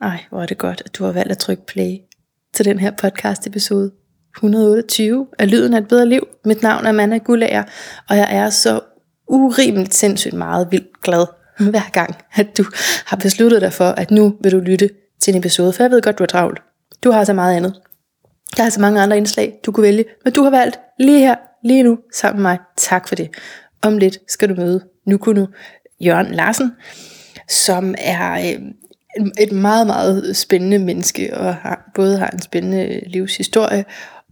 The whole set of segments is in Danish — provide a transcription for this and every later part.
Ej, hvor er det godt, at du har valgt at trykke play til den her podcast episode 128 af Lyden af et bedre liv. Mit navn er Manna Gullager, og jeg er så urimeligt sindssygt meget vildt glad hver gang, at du har besluttet dig for, at nu vil du lytte til en episode, for jeg ved godt, du er travlt. Du har så meget andet. Der er så mange andre indslag, du kunne vælge, men du har valgt lige her, lige nu, sammen med mig. Tak for det. Om lidt skal du møde nu kunne Jørgen Larsen, som er øh, et meget, meget spændende menneske, og har, både har en spændende øh, livshistorie,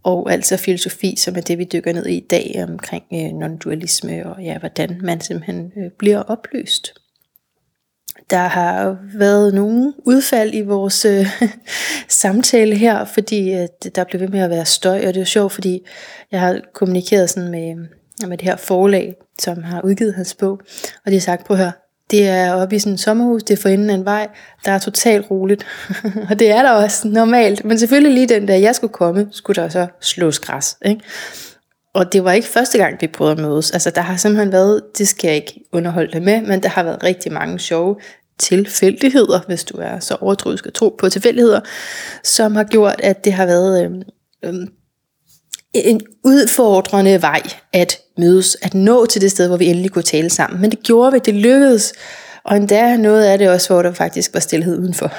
og altså filosofi, som er det, vi dykker ned i i dag, omkring øh, non-dualisme, og ja, hvordan man simpelthen øh, bliver opløst. Der har været nogle udfald i vores øh, samtale her, fordi øh, at der blev ved med at være støj, og det er sjovt, fordi jeg har kommunikeret sådan med, med det her forlag, som har udgivet hans bog, og de har sagt, på her, det er oppe i sådan et sommerhus, det er for enden af en vej, der er totalt roligt. og det er der også normalt. Men selvfølgelig lige den der, jeg skulle komme, skulle der så slås græs. Ikke? Og det var ikke første gang, vi prøvede at mødes. Altså der har simpelthen været, det skal jeg ikke underholde dig med, men der har været rigtig mange sjove tilfældigheder, hvis du er så overtroisk at tro på tilfældigheder, som har gjort, at det har været øh, øh, en udfordrende vej at mødes, at nå til det sted, hvor vi endelig kunne tale sammen. Men det gjorde vi, det lykkedes. Og endda noget af det også, hvor der faktisk var stillhed udenfor.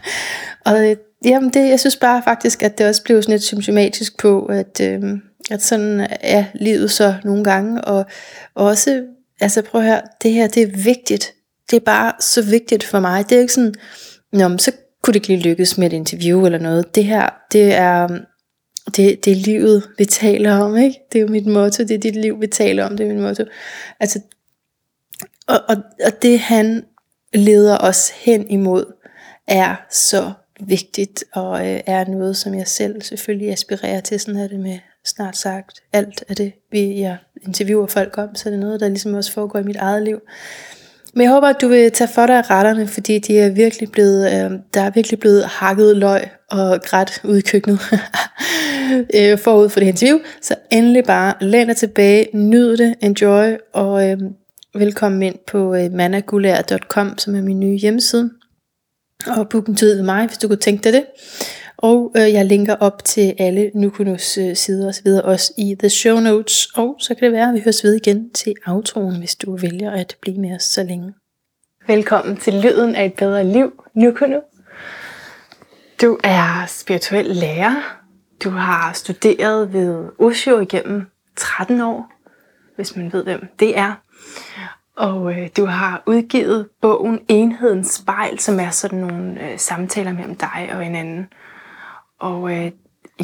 og øh, jamen det, jeg synes bare faktisk, at det også blev sådan lidt symptomatisk på, at, øh, at sådan er livet så nogle gange. Og, og også, altså prøv at høre, det her, det er vigtigt. Det er bare så vigtigt for mig. Det er ikke sådan, Nå, så kunne det ikke lige lykkes med et interview eller noget. Det her, det er, det, det er livet, vi taler om, ikke? Det er jo mit motto, det er dit liv, vi taler om, det er mit motto. Altså, og, og, og det han leder os hen imod, er så vigtigt, og øh, er noget, som jeg selv selvfølgelig aspirerer til. Sådan er det med snart sagt alt af det, vi, jeg interviewer folk om, så er det noget, der ligesom også foregår i mit eget liv. Men jeg håber, at du vil tage for dig af retterne, fordi de er virkelig blevet, øh, der er virkelig blevet hakket løg og grædt ud i køkkenet øh, forud for det interview. Så endelig bare læn dig tilbage, nyd det, enjoy, og øh, velkommen ind på øh, managulær.com, som er min nye hjemmeside. Og book en tid med mig, hvis du kunne tænke dig det. Og øh, jeg linker op til alle Nukunos øh, sider osv. også i the show notes. Og så kan det være, at vi høres ved igen til outroen, hvis du vælger at blive med os så længe. Velkommen til Lyden af et bedre liv, Nukuno. Du er spirituel lærer. Du har studeret ved Osho igennem 13 år, hvis man ved, hvem det er. Og øh, du har udgivet bogen Enhedens spejl, som er sådan nogle øh, samtaler mellem dig og en anden. Og øh,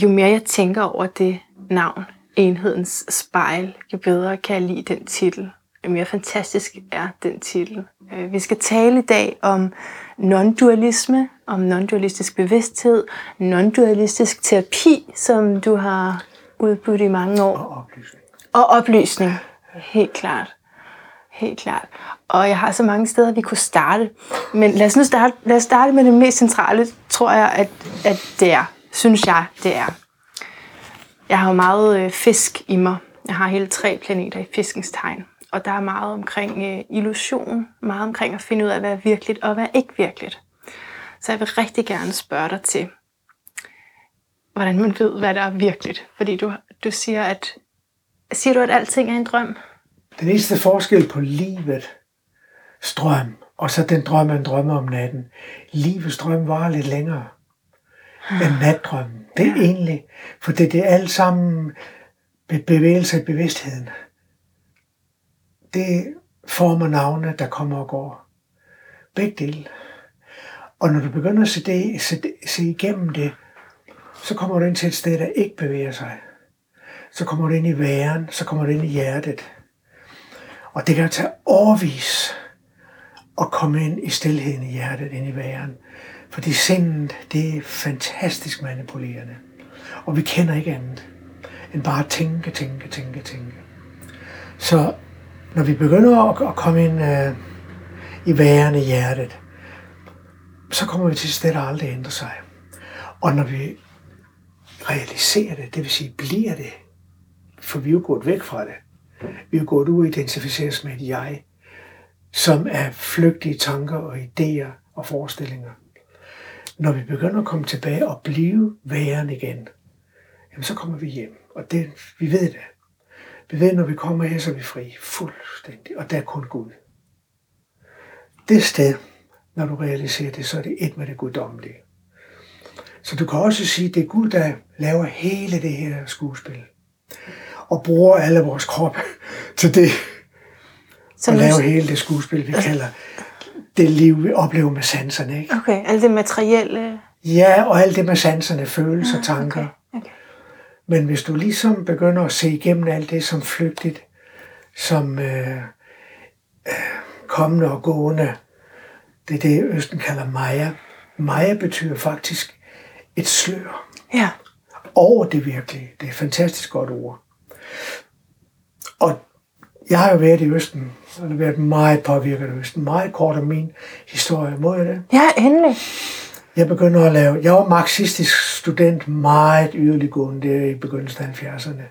jo mere jeg tænker over det navn, Enhedens spejl, jo bedre kan jeg lide den titel. Jo mere fantastisk er den titel. Øh, vi skal tale i dag om non-dualisme, om non-dualistisk bevidsthed, non-dualistisk terapi, som du har udbudt i mange år. Og oplysning. Og oplysning, helt klart. Helt klart. Og jeg har så mange steder, vi kunne starte. Men lad os nu starte, lad os starte med det mest centrale, tror jeg, at, at det er synes jeg, det er. Jeg har jo meget øh, fisk i mig. Jeg har hele tre planeter i fiskens tegn. Og der er meget omkring øh, illusion, meget omkring at finde ud af, hvad er virkeligt og hvad er ikke virkeligt. Så jeg vil rigtig gerne spørge dig til, hvordan man ved, hvad der er virkeligt. Fordi du, du siger, at siger du, at alting er en drøm? Den eneste forskel på livet, strøm, og så den drøm, man drømmer om natten. Livets drøm var lidt længere end natdrømmen. Det er ja. egentlig, for det, det er alt sammen bevægelse i bevidstheden. Det former navne, der kommer og går. Begge dele. Og når du begynder at se, det, se, se igennem det, så kommer du ind til et sted, der ikke bevæger sig. Så kommer du ind i væren, så kommer du ind i hjertet. Og det kan tage overvis at komme ind i stillheden i hjertet, ind i væren. Fordi sindet, det er fantastisk manipulerende. Og vi kender ikke andet end bare at tænke, tænke, tænke, tænke. Så når vi begynder at, komme ind øh, i værende hjertet, så kommer vi til et sted, der aldrig ændrer sig. Og når vi realiserer det, det vil sige bliver det, for vi er jo gået væk fra det. Vi er jo gået ud og identificeres med et jeg, som er flygtige tanker og idéer og forestillinger når vi begynder at komme tilbage og blive væren igen, jamen så kommer vi hjem. Og det, vi ved det. Vi ved, når vi kommer her, så er vi fri. Fuldstændig. Og der er kun Gud. Det sted, når du realiserer det, så er det et med det guddommelige. Så du kan også sige, at det er Gud, der laver hele det her skuespil. Og bruger alle vores kroppe til det. Så og laver hele det skuespil, vi kalder det liv, vi oplever med sanserne. Ikke? Okay, alt det materielle. Ja, og alt det med sanserne, følelser, ah, tanker. Okay. Okay. Men hvis du ligesom begynder at se igennem alt det som flygtigt, som øh, øh, kommende og gående, det er det, Østen kalder Maja. Maja betyder faktisk et slør. Ja. Over det virkelige. Det er et fantastisk godt ord. Og jeg har jo været i Østen, har været meget påvirket af Østen. Meget kort om min historie. Må jeg det? Ja, endelig. Jeg begynder at lave... Jeg var marxistisk student, meget yderliggående der i begyndelsen af 70'erne.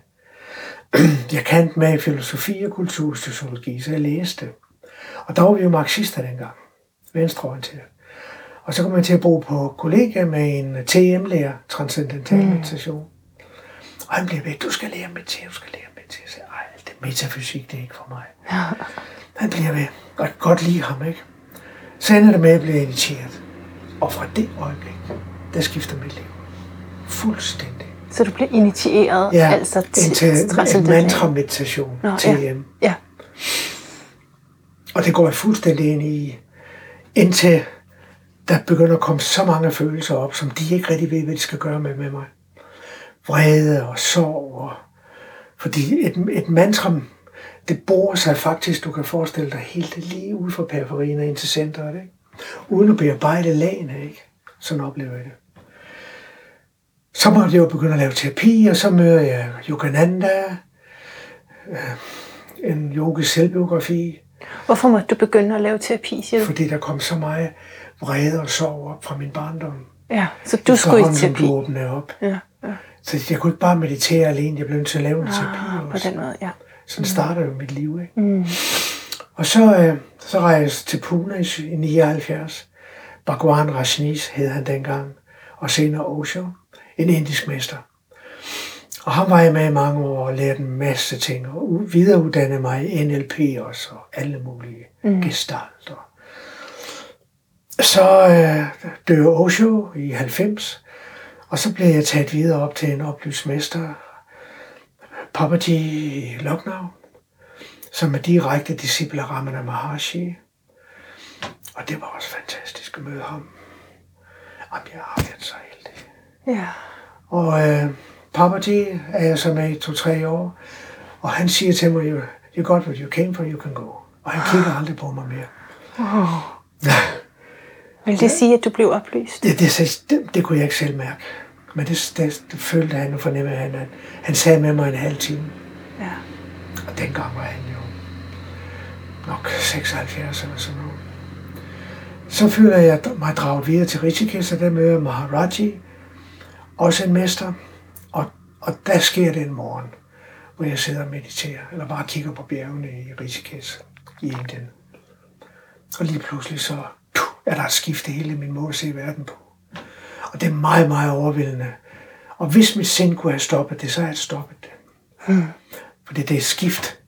Jeg kendte med i filosofi og kultursociologi, så jeg læste. Og der var vi jo marxister dengang. Venstreorienteret. Og så kom jeg til at bo på kollega med en TM-lærer, transcendental mm. meditation. Og han blev ved, du skal lære meditere, du skal lære sagde, ej, det metafysik, det er ikke for mig. Ja. Han bliver ved, og jeg kan godt lide ham, ikke? Så ender det med, at jeg bliver initieret. Og fra det øjeblik, der skifter mit liv. Fuldstændig. Så du bliver initieret ja, altså til, til en mantra-meditation, Nå, TM. Ja. ja. Og det går jeg fuldstændig ind i, indtil der begynder at komme så mange følelser op, som de ikke rigtig ved, hvad de skal gøre med, med mig. Vrede og sorg. Og, fordi et, et mantra, det bor sig faktisk, du kan forestille dig, helt lige ude fra periferien og ind til centret. Ikke? Uden at bearbejde lagene. Ikke? Sådan oplever jeg det. Så måtte jeg jo begynde at lave terapi, og så møder jeg Yogananda, øh, en yogisk selvbiografi. Hvorfor måtte du begynde at lave terapi, siger du? Fordi der kom så meget vrede og sorg op fra min barndom. Ja, så du skulle i terapi. du åbnede op. Ja, ja. Så jeg kunne ikke bare meditere alene, jeg blev nødt til at lave en ah, terapi også. på den måde, ja. Sådan starter jo mit liv, ikke? Mm. Og så, øh, så rejste til Pune i 79. Bhagwan Rajneesh hed han dengang, og senere Osho, en indisk mester. Og han var jeg med i mange år og lærte en masse ting, og videreuddannede mig i NLP også, og alle mulige mm. gestalt. Og så øh, dør Osho i 90, og så blev jeg taget videre op til en oplyst mester, Papaji i Lucknow, som er direkte disciple af Ramana Maharshi. Og det var også fantastisk at møde ham. Jamen, jeg har været så heldig. Ja. Og øh, Papaji er jeg så med i to-tre år, og han siger til mig, you got what you came for, you can go. Og han kigger aldrig på mig mere. Oh. Vil det sige, at du blev oplyst? Det, det, det, det kunne jeg ikke selv mærke. Men det, det, det følte han og fornemmede han, at han sagde med mig en halv time. Ja. Og dengang var han jo nok 76 eller sådan noget. Så føler jeg mig draget videre til Rishikesh, og der møder Maharaji, også en mester. Og, og der sker det en morgen, hvor jeg sidder og mediterer, eller bare kigger på bjergene i Rishikesh i Indien. Og lige pludselig så er der et skifte hele min måde at se verden på. Og det er meget, meget overvældende. Og hvis mit sind kunne have stoppet det, så havde det stoppet det. Hmm. Fordi det er et skift.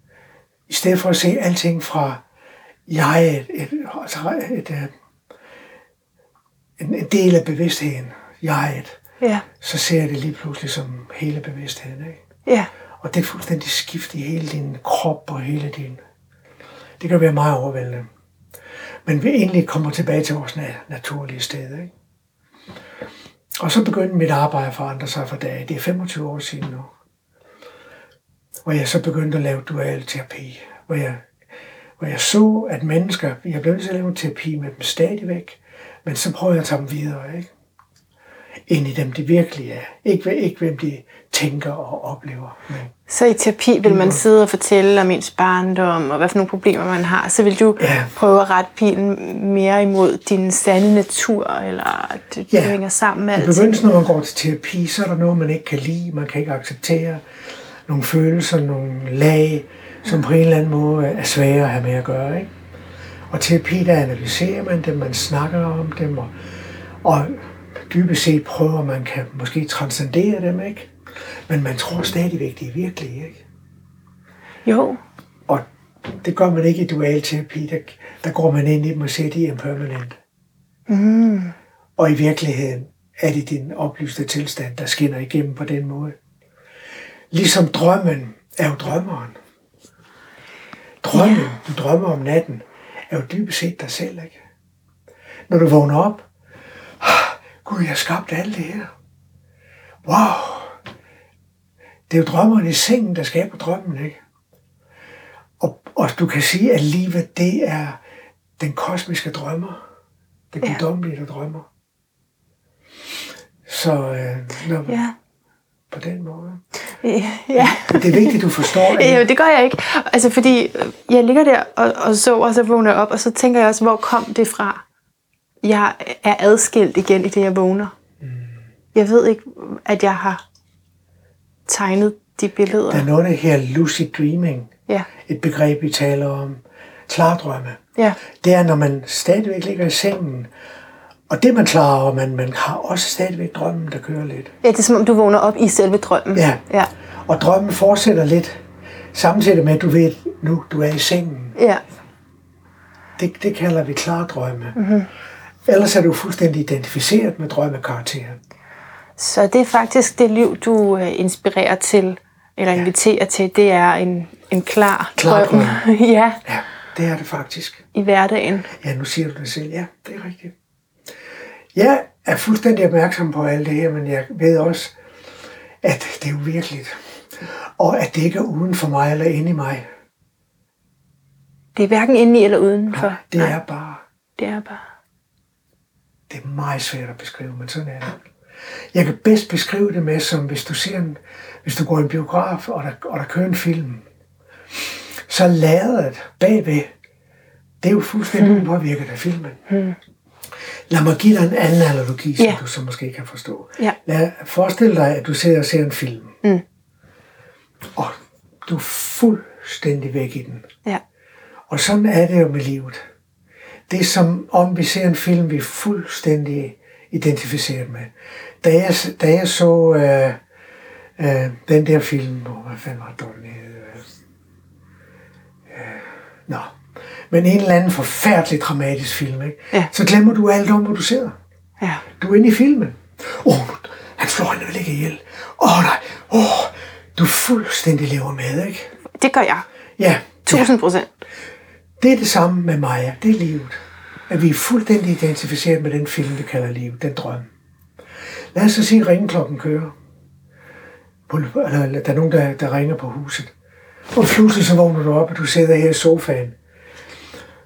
I stedet for at se alting fra jeg, et, et, altså et, et, et, en, en del af bevidstheden, jeget, ja. så ser jeg det lige pludselig som hele bevidstheden. Ikke? Ja. Og det er fuldstændig skift i hele din krop og hele din... Det kan være meget overvældende. Men vi egentlig kommer tilbage til vores naturlige sted. Ikke? Og så begyndte mit arbejde at forandre sig for dage. Det er 25 år siden nu. Hvor jeg så begyndte at lave dual terapi. Hvor jeg, hvor jeg så, at mennesker, jeg blev nødt til at lave terapi med dem stadigvæk, men så prøvede jeg at tage dem videre. Ikke? Ind i dem, de virkelig er. Ikke, ikke hvem de tænker og oplever. Men så i terapi vil man sidde og fortælle om ens barndom, og hvad for nogle problemer man har. Så vil du ja. prøve at rette pilen mere imod din sande natur, eller at det ja. hænger sammen med alt. I begyndelsen, når man går til terapi, så er der noget, man ikke kan lide, man kan ikke acceptere. Nogle følelser, nogle lag, som på en eller anden måde er svære at have med at gøre. Ikke? Og terapi, der analyserer man dem, man snakker om dem, og, og dybest set prøver, man kan måske transcendere dem, ikke? Men man tror stadigvæk, de er virkelige, ikke? Jo. Og det gør man ikke i dualterapi. Der, der går man ind i dem og at de er impermanent. Mm. Og i virkeligheden er det din oplyste tilstand, der skinner igennem på den måde. Ligesom drømmen er jo drømmeren. Drømmen, du drømmer om natten, er jo dybest set dig selv, ikke? Når du vågner op, Gud, jeg har skabt alt det her. Wow! Det er jo drømmeren i sengen, der skaber drømmen, ikke? Og, og du kan sige, at livet, det er den kosmiske drømmer. Den Ja. guddommelige, der drømmer. Så øh, når, Ja. på den måde. Ja. Det er vigtigt, du forstår, at Ja, det gør jeg ikke. Altså, fordi øh, jeg ligger der og, og sover, og så vågner jeg op, og så tænker jeg også, hvor kom det fra? Jeg er adskilt igen i det, jeg vågner. Jeg ved ikke, at jeg har tegnet de billeder. der er noget af her lucid dreaming, Ja, et begreb, vi taler om, klardrømme. ja, Det er, når man stadigvæk ligger i sengen, og det man klarer over, man, man har også stadigvæk drømmen, der kører lidt. ja. det er som om, du vågner op i selve drømmen. Ja. Ja, Og drømmen fortsætter lidt, samtidig med, at du ved, nu du er i sengen. ja. Det, det kalder vi klardrømme. Mm-hmm. Ellers er du fuldstændig identificeret med drømmekarakteren. Så det er faktisk det liv, du øh, inspirerer til, eller inviterer til, det er en, en klar, Klar drøm. ja, Ja, det er det faktisk. i hverdagen. Ja, nu siger du det selv. Ja, det er rigtigt. Jeg er fuldstændig opmærksom på alt det her, men jeg ved også, at det er jo virkeligt. Og at det ikke er uden for mig eller inde i mig. Det er hverken inde i eller udenfor. Det Nej, er bare, det er bare. Det er meget svært at beskrive, men sådan er det. Jeg kan bedst beskrive det med, som hvis du ser en, hvis du går i en biograf, og der, og der kører en film, så lagret bagved, det er jo fuldstændig Hmm. upåvirket af filmen. Lad mig give dig en anden analogi, som Ja. du så måske kan forstå. Ja. Lad, forestil dig, at du sidder og ser en film, Mm. og du er fuldstændig væk i den. Ja. Og sådan er det jo med livet. Det er som om vi ser en film, vi er fuldstændig identificeret med. Da jeg, da jeg så øh, øh, den der film, oh, hvad fanden var det, hed? Øh, nå, men en eller anden forfærdelig dramatisk film, ikke? Ja. så glemmer du alt om, hvor du sidder. Ja. Du er inde i filmen. Åh, oh, han slår hende vel ikke ihjel. Åh oh, nej, åh, oh, du fuldstændig lever med, ikke? Det gør jeg. Ja, Tusind procent. Det er det samme med Maja. Det er livet. At vi er fuldstændig identificeret med den film, vi kalder liv, den drøm. Lad os så sige, at ringklokken kører. Eller, der er nogen, der, der ringer på huset. Og pludselig så vågner du op, og du sidder her i sofaen.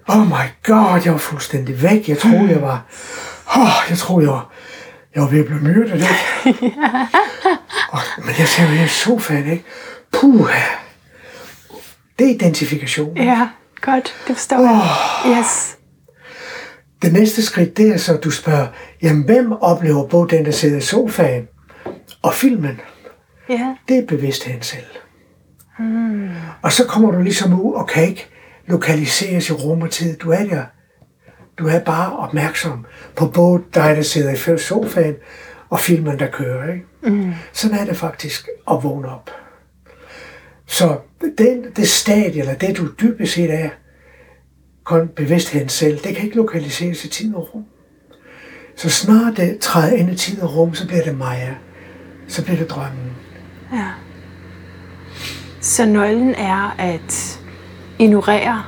Oh my god, jeg var fuldstændig væk. Jeg troede, jeg var... Oh, jeg troede, jeg var, jeg var ved at blive myrdet, ikke? og, men jeg sidder her i sofaen, ikke? Puh. Det er identifikation. Ja, godt. Det forstår jeg. Yes. Det næste skridt, det er så, at du spørger, jamen hvem oplever både den, der sidder i sofaen og filmen? Ja. Det er bevidstheden selv. Mm. Og så kommer du ligesom ud og kan ikke lokaliseres i rum og tid. Du er der. Du er bare opmærksom på både dig, der sidder i sofaen, og filmen, der kører. Ikke? Mm. Sådan er det faktisk at vågne op. Så det, det stadie, eller det du dybest set er, kun bevidstheden selv, det kan ikke lokaliseres i tid og rum. Så snart det træder ind i tid og rum, så bliver det Maja. Så bliver det drømmen. Ja. Så nøglen er at ignorere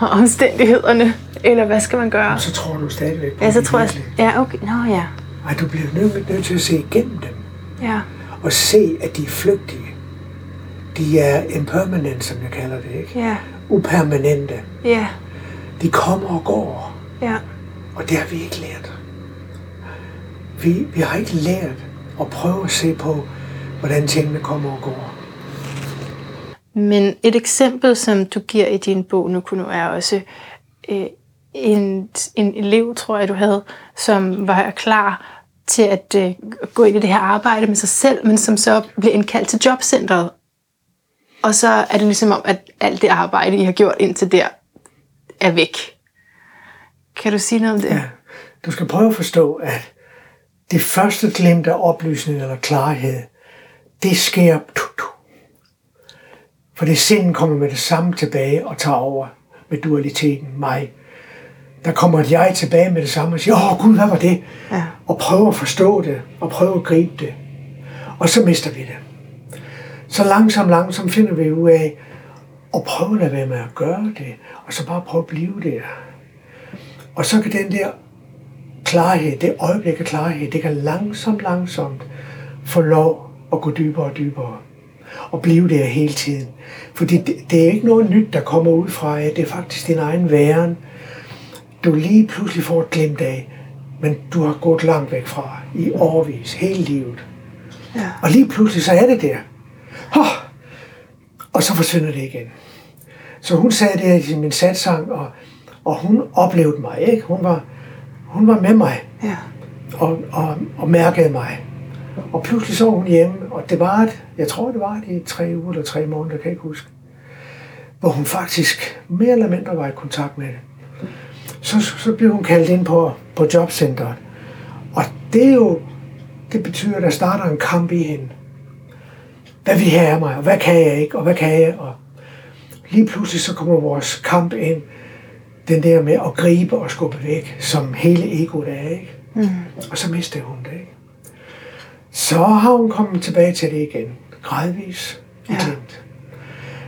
omstændighederne, eller hvad skal man gøre? Og så tror du stadigvæk på Ja, så tror jeg... Ja, okay. Nå ja. Ej, du bliver nødt, nødt til at se igennem dem. Ja. Og se, at de er flygtige. De er impermanent, som jeg kalder det, ikke? Ja. Upermanente. Ja. De kommer og går. Ja. Og det har vi ikke lært. Vi, vi har ikke lært at prøve at se på, hvordan tingene kommer og går. Men et eksempel, som du giver i din bog nu, kunne nu er også øh, en, en elev, tror jeg, du havde, som var klar til at øh, gå ind i det her arbejde med sig selv, men som så blev indkaldt til jobcentret. Og så er det ligesom om, at alt det arbejde, I har gjort indtil der, er væk. Kan du sige noget om det? Ja. Du skal prøve at forstå, at det første glimt af oplysning eller klarhed, det sker, for det sind kommer med det samme tilbage og tager over med dualiteten, mig. Der kommer et jeg tilbage med det samme og siger, åh Gud, hvad var det? Ja. Og prøver at forstå det, og prøver at gribe det. Og så mister vi det. Så langsomt, langsomt finder vi ud af, at prøve at lade være med at gøre det, og så bare prøve at blive der. Og så kan den der klarhed, det øjeblik af klarhed, det kan langsomt, langsomt få lov at gå dybere og dybere. Og blive der hele tiden. Fordi det, det er ikke noget nyt, der kommer ud fra, at det er faktisk din egen væren, du lige pludselig får et glimt af, men du har gået langt væk fra i årvis, hele livet. Ja. Og lige pludselig så er det der. Oh, og så forsvinder det igen. Så hun sagde det i min satsang, og, og hun oplevede mig, ikke? Hun var, hun var med mig, ja. og, og, og mærkede mig. Og pludselig så hun hjemme, og det var et, jeg tror det var det i tre uger eller tre måneder, kan jeg ikke huske, hvor hun faktisk mere eller mindre var i kontakt med det. Så, så blev hun kaldt ind på, på jobcentret. Og det er jo, det betyder, at der starter en kamp i hende. Hvad vil have af mig, og hvad kan jeg ikke, og hvad kan jeg, og lige pludselig så kommer vores kamp ind, den der med at gribe og skubbe væk, som hele egoet er, ikke? Mm. Og så mister hun det, ikke? Så har hun kommet tilbage til det igen, gradvis i ja. glimt.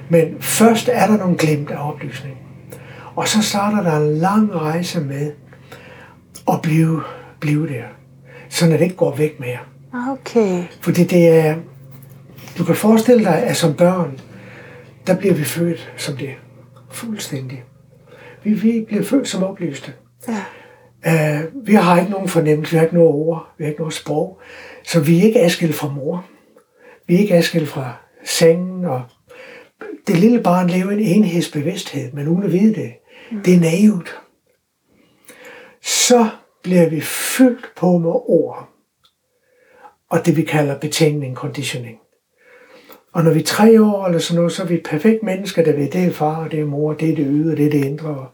Men først er der nogle glimt af oplysning. Og så starter der en lang rejse med at blive, blive der. Så det ikke går væk mere. Okay. Fordi det er, du kan forestille dig, at som børn, der bliver vi født som det. Fuldstændig. Vi, vi bliver født som oplyste. Ja. Uh, vi har ikke nogen fornemmelse, vi har ikke noget ord, vi har ikke noget sprog. Så vi er ikke adskilt fra mor. Vi er ikke adskilt fra sengen. Og det lille barn lever en enhedsbevidsthed, men uden at vide det. Mm. Det er naivt. Så bliver vi fyldt på med ord. Og det vi kalder betænkning, conditioning. Og når vi er tre år eller sådan noget, så er vi et perfekt menneske, der ved, det er far, og det er mor, det er det ydre, det er det indre.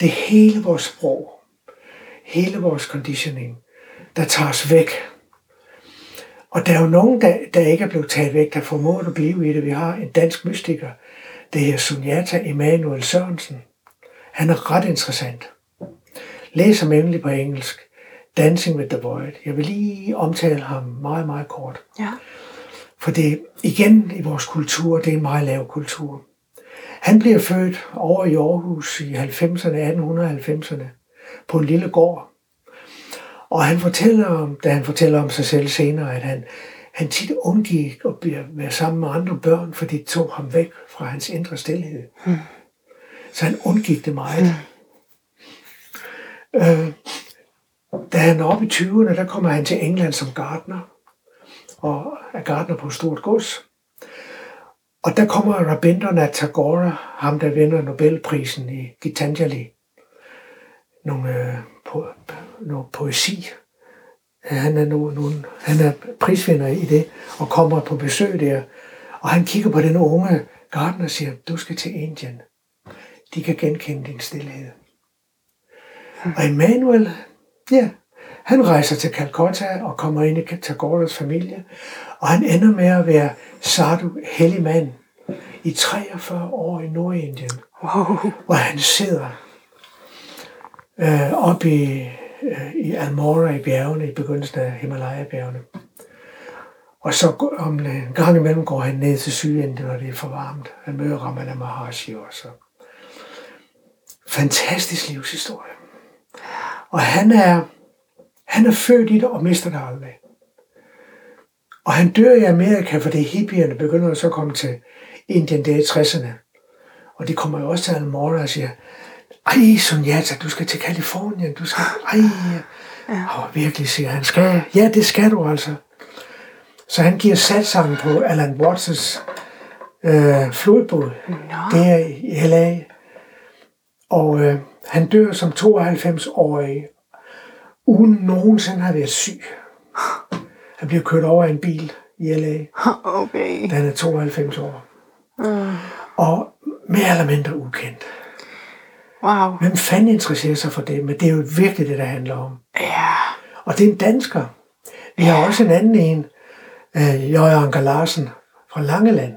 Det er hele vores sprog, hele vores conditioning, der tager os væk. Og der er jo nogen, der, der ikke er blevet taget væk, der formår at blive i det. Vi har en dansk mystiker, det er Sunyata Emanuel Sørensen. Han er ret interessant. Læs ham endelig på engelsk. Dancing with the Void. Jeg vil lige omtale ham meget, meget kort. Ja. For det igen i vores kultur, det er en meget lav kultur. Han bliver født over i Aarhus i 90'erne, 1890'erne, på en lille gård. Og han fortæller om, da han fortæller om sig selv senere, at han, han tit undgik at være sammen med andre børn, fordi det tog ham væk fra hans indre stillhed. Hmm. Så han undgik det meget. Hmm. Øh, da han er oppe i 20'erne, der kommer han til England som gartner og er gartner på stort gods. Og der kommer Rabindranath Tagore, ham der vinder Nobelprisen i Gitanjali, nogle, øh, po, noget poesi. Han er, no, nogle, han er prisvinder i det, og kommer på besøg der. Og han kigger på den unge gartner og siger, du skal til Indien. De kan genkende din stillhed. Og Emmanuel, ja, han rejser til Calcutta og kommer ind i Tagoras familie, og han ender med at være sadhu, hellig mand, i 43 år i Nordindien, wow. hvor han sidder øh, oppe i, øh, i Almora i bjergene, i begyndelsen af Himalaya-bjergene. Og så om en gang imellem går han ned til Sydindien, når det er for varmt. Han møder Ramana Maharshi også. Fantastisk livshistorie. Og han er han er født i det og mister det aldrig. Og han dør i Amerika, fordi hippierne begynder så at komme til Indien der i 60'erne. Og de kommer jo også til Almora og siger, ej Sonjata, du skal til Kalifornien, du skal, ej. Ja. Og virkelig siger han, skal Ja, det skal du altså. Så han giver satsang på Alan Watts' øh, flodbåd. No. Det er i LA. Og øh, han dør som 92-årig uden nogensinde har været syg. Han bliver kørt over af en bil i LA. Okay. Da han er 92 år. Mm. Og mere eller mindre ukendt. Wow. Hvem fanden interesserer sig for det? Men det er jo virkelig det, der handler om. Ja. Og det er en dansker. Vi har også en anden en, øh, Jørgen Anker Larsen fra Langeland.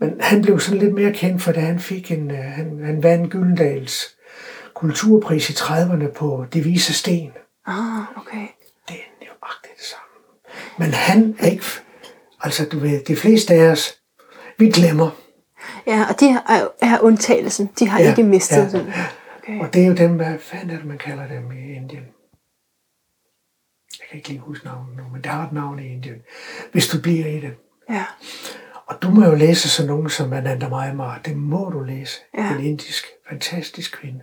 Men han blev sådan lidt mere kendt, for da han fik en, øh, han, han vandt Gyldendals kulturpris i 30'erne på De Vise Sten. Ah, okay. Det er nøjagtigt det samme. Men han er ikke, altså du ved, de fleste af os, vi glemmer. Ja, og de er, er undtagelsen. De har Ja, ikke mistet ja. den. Okay. Og det er jo dem, hvad fanden er det, man kalder dem i Indien? Jeg kan ikke lige huske navnet nu, men der har et navn i Indien. Hvis du bliver i det. Ja. Og du må jo læse sådan nogen som Ananda Maimar. Det må du læse. Ja. En indisk, fantastisk kvinde.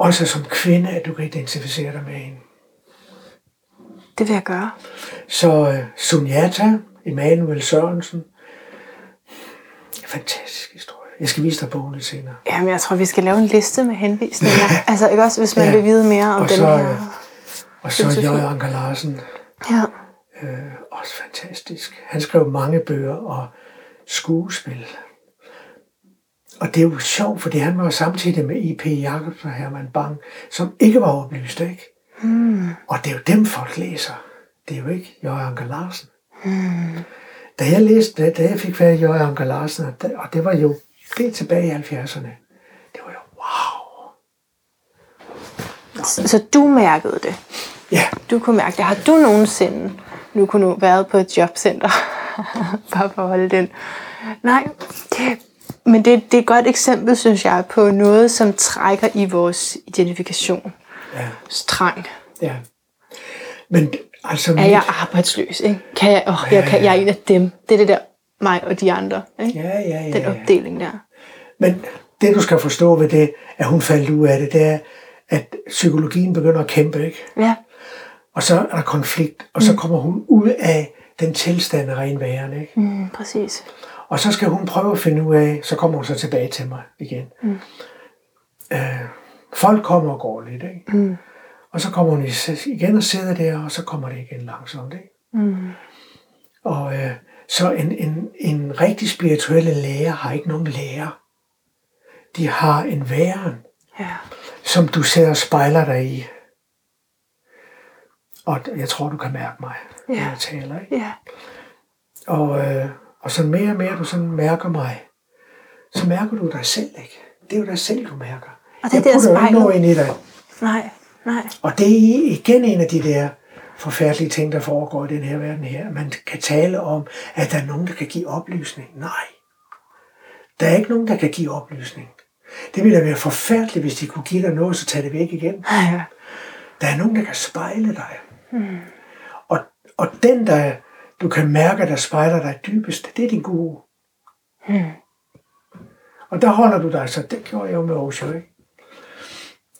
Også som kvinde, at du kan identificere dig med hende. Det vil jeg gøre. Så uh, Sunyata, Emanuel Sørensen. Fantastisk historie. Jeg skal vise dig bogen lidt senere. Jamen, jeg tror, vi skal lave en liste med henvisninger. altså, ikke også, hvis man Ja. vil vide mere om Og den så, her. øh, Og så. Jørgen Anker Larsen. Ja. Øh, også fantastisk. Han skrev mange bøger og skuespil. Og det er jo sjovt, fordi han var jo samtidig med I.P. Jacobsen og Herman Bang, som ikke var oplyst, ikke? Mm. Og det er jo dem, folk læser. Det er jo ikke Jørgen Anker Larsen. Mm. Da jeg læste det, da jeg fik fat i Jørgen Anker Larsen, og det, var jo det tilbage i 70'erne, det var jo wow. Så, så du mærkede det. Ja, Du kunne mærke det. Har du nogensinde nu kunne nu været på et jobcenter? Bare for at holde den. Nej, det, men det, det er et godt eksempel, synes jeg, på noget, som trækker i vores identifikation. ja, Trang. ja. Men altså, Er jeg arbejdsløs? Ikke? Kan jeg, oh, jeg, kan, jeg er en af dem. Det er det der mig og de andre. Ikke? Ja, ja, ja. Den opdeling der. Men det, du skal forstå ved det, at hun faldt ud af det, det er, at psykologien begynder at kæmpe, ikke? Ja. Og så er der konflikt, og så kommer hun ud af den tilstand af ren væren, ikke? Mm, præcis. Og så skal hun prøve at finde ud af, så kommer hun så tilbage til mig igen. Mm. Øh, folk kommer og går lidt, ikke? Mm. Og så kommer hun igen og sidder der, og så kommer det igen langsomt, ikke? Mm. Og øh, så en, en, en rigtig spirituelle lærer har ikke nogen lærer. De har en væren, Ja. som du sidder og spejler dig i. Og jeg tror, du kan mærke mig, når Ja. jeg taler. Ikke? Ja. Og, øh, og så mere og mere du sådan mærker mig, så mærker du dig selv, ikke? Det er jo dig selv, du mærker. Og det er jeg putter jo ikke noget ind i dig. Nej, nej. Og det er igen en af de der forfærdelige ting, der foregår i den her verden her. Man kan tale om, at der er nogen, der kan give oplysning. Nej. Der er ikke nogen, der kan give oplysning. Det ville da være forfærdeligt, hvis de kunne give dig noget, så tage det væk igen. Ja. Der er nogen, der kan spejle dig. Mm. Og, og den, der du kan mærke, der spejler dig dybest, det er din guru. Mm. Og der holder du dig, så det gjorde jeg jo med Osho, ikke?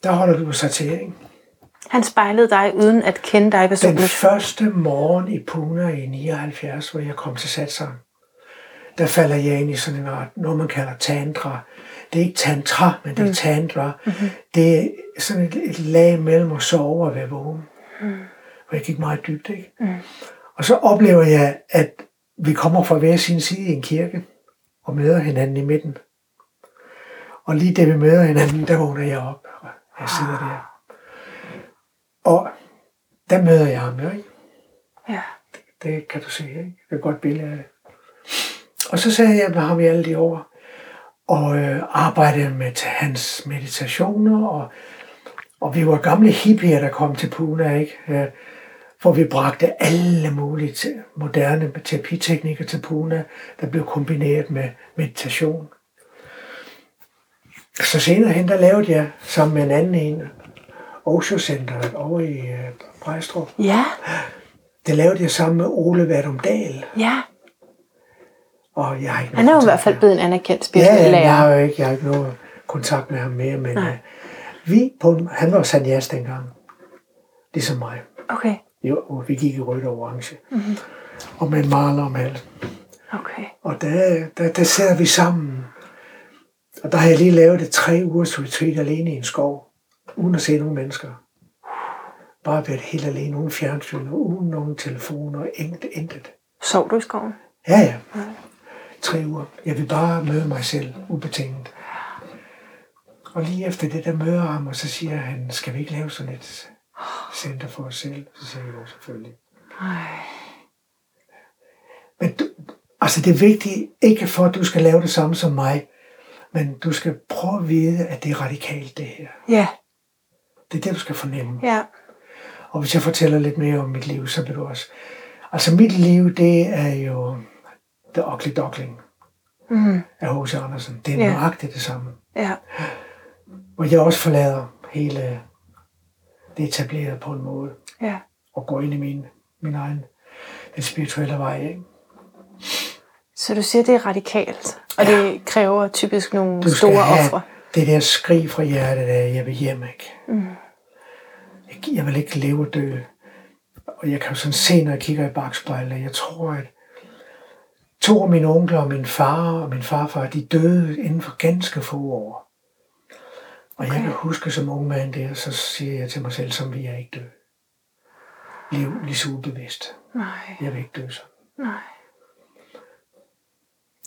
Der holder du sig til, ikke? Han spejlede dig uden at kende dig Den personligt. første morgen i Pune i 79, hvor jeg kom til satsang, der falder jeg ind i sådan en art, noget man kalder tantra. Det er ikke tantra, men det er tantra. Mm-hmm. Det er sådan et, et lag mellem at sove og være vågen. Mm. Og jeg gik meget dybt, ikke? Mm. Og så oplever jeg, at vi kommer fra hver sin side i en kirke, og møder hinanden i midten. Og lige da vi møder hinanden, der vågner jeg op, og jeg sidder der. Og der møder jeg ham, jo, ikke? Ja. Det kan du se, ikke? Det er et godt billede af det. Og så sad jeg med ham i alle de år, og øh, arbejdede med hans meditationer, og, og vi var gamle hippier, der kom til Puna, ikke? Øh, hvor vi bragte alle mulige moderne terapiteknikker til Puna, der blev kombineret med meditation. Så senere hen, der lavede jeg sammen med en anden en, Osho Centeret over i øh, Brejstrup. Ja. Det lavede jeg sammen med Ole Vadum Dahl. Ja. Og jeg har ikke Han er jo i hvert fald blevet en anerkendt spirituel ja, jeg har jo ikke, jeg har ikke noget kontakt med ham mere, men Nej. uh, vi på, han var sanyas dengang, ligesom mig. Okay. Jo, vi gik i rødt og orange. Mm-hmm. Og med en maler om alt. Okay. Og der, der, der sidder vi sammen. Og der har jeg lige lavet et tre ugers retreat alene i en skov, uden at se nogen mennesker. Bare været helt alene, uden fjernsyn, uden nogen telefoner, intet, intet. Sov du i skoven? Ja, ja. Tre uger. Jeg vil bare møde mig selv, ubetinget. Og lige efter det, der møder ham, og så siger han, skal vi ikke lave sådan et Center for os selv. Så siger jeg jo selvfølgelig. Ej. Men du, altså det er vigtigt, ikke for at du skal lave det samme som mig, men du skal prøve at vide, at det er radikalt det her. Ja, Det er det, du skal fornemme. ja. Og hvis jeg fortæller lidt mere om mit liv, så vil du også... Altså mit liv, det er jo The Ugly Duckling Mm. af H.C. Andersen. Det er Ja. nøjagtigt det samme. Ja. Hvor jeg også forlader hele det etablerede på en måde, Ja. og går ind i min, min egen den spirituelle vej. Ikke? Så du siger, det er radikalt, og Ja. det kræver typisk nogle Du store ofre. det der skrig fra hjertet af, jeg vil hjem, ikke? Mm. Jeg, jeg vil ikke leve og dø. Og jeg kan jo sådan se, når jeg kigger i bagspejlet, jeg tror, at to af mine onkler og min far og min farfar, de døde inden for ganske få år. Og jeg kan huske som ung mand der, så siger jeg til mig selv, som vi er ikke dø. Lev lige så ubevidst. Nej, Jeg vil ikke dø sådan. nej.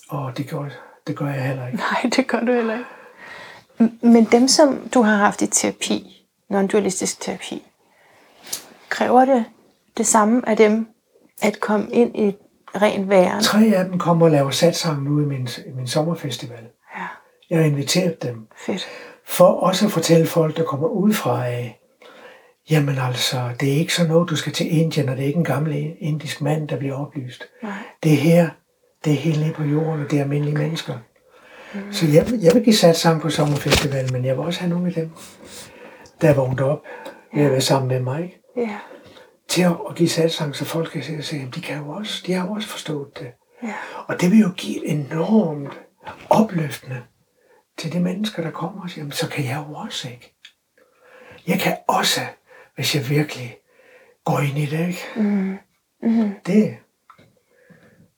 Og det gør, det gør jeg heller ikke. Nej, det gør du heller ikke. Men dem, som du har haft i terapi, non-dualistisk terapi, kræver det det samme af dem, at komme ind i et rent væren? Tre af dem kommer og laver satsang nu i min, i min sommerfestival. Ja, Jeg har inviteret dem. fedt. For også at fortælle folk, der kommer udefra af, jamen altså, det er ikke sådan noget, du skal til Indien, og det er ikke en gammel indisk mand, der bliver oplyst. Nej. Det er her, det er helt nede på jorden, og det er almindelige mennesker. Mm. Så jeg, jeg vil give sat sammen på sommerfestivalen, men jeg vil også have nogle af dem, der er vågnet op ved at være sammen med mig, ikke? Ja, til at, at give satsang, så folk kan se, at de kan jo også, de har jo også forstået det. ja, Og det vil jo give enormt opløftende til de mennesker, der kommer og siger, "Jamen, så kan jeg jo også, ikke? Jeg kan også, hvis jeg virkelig går ind i det, ikke? mm. Mm. Det.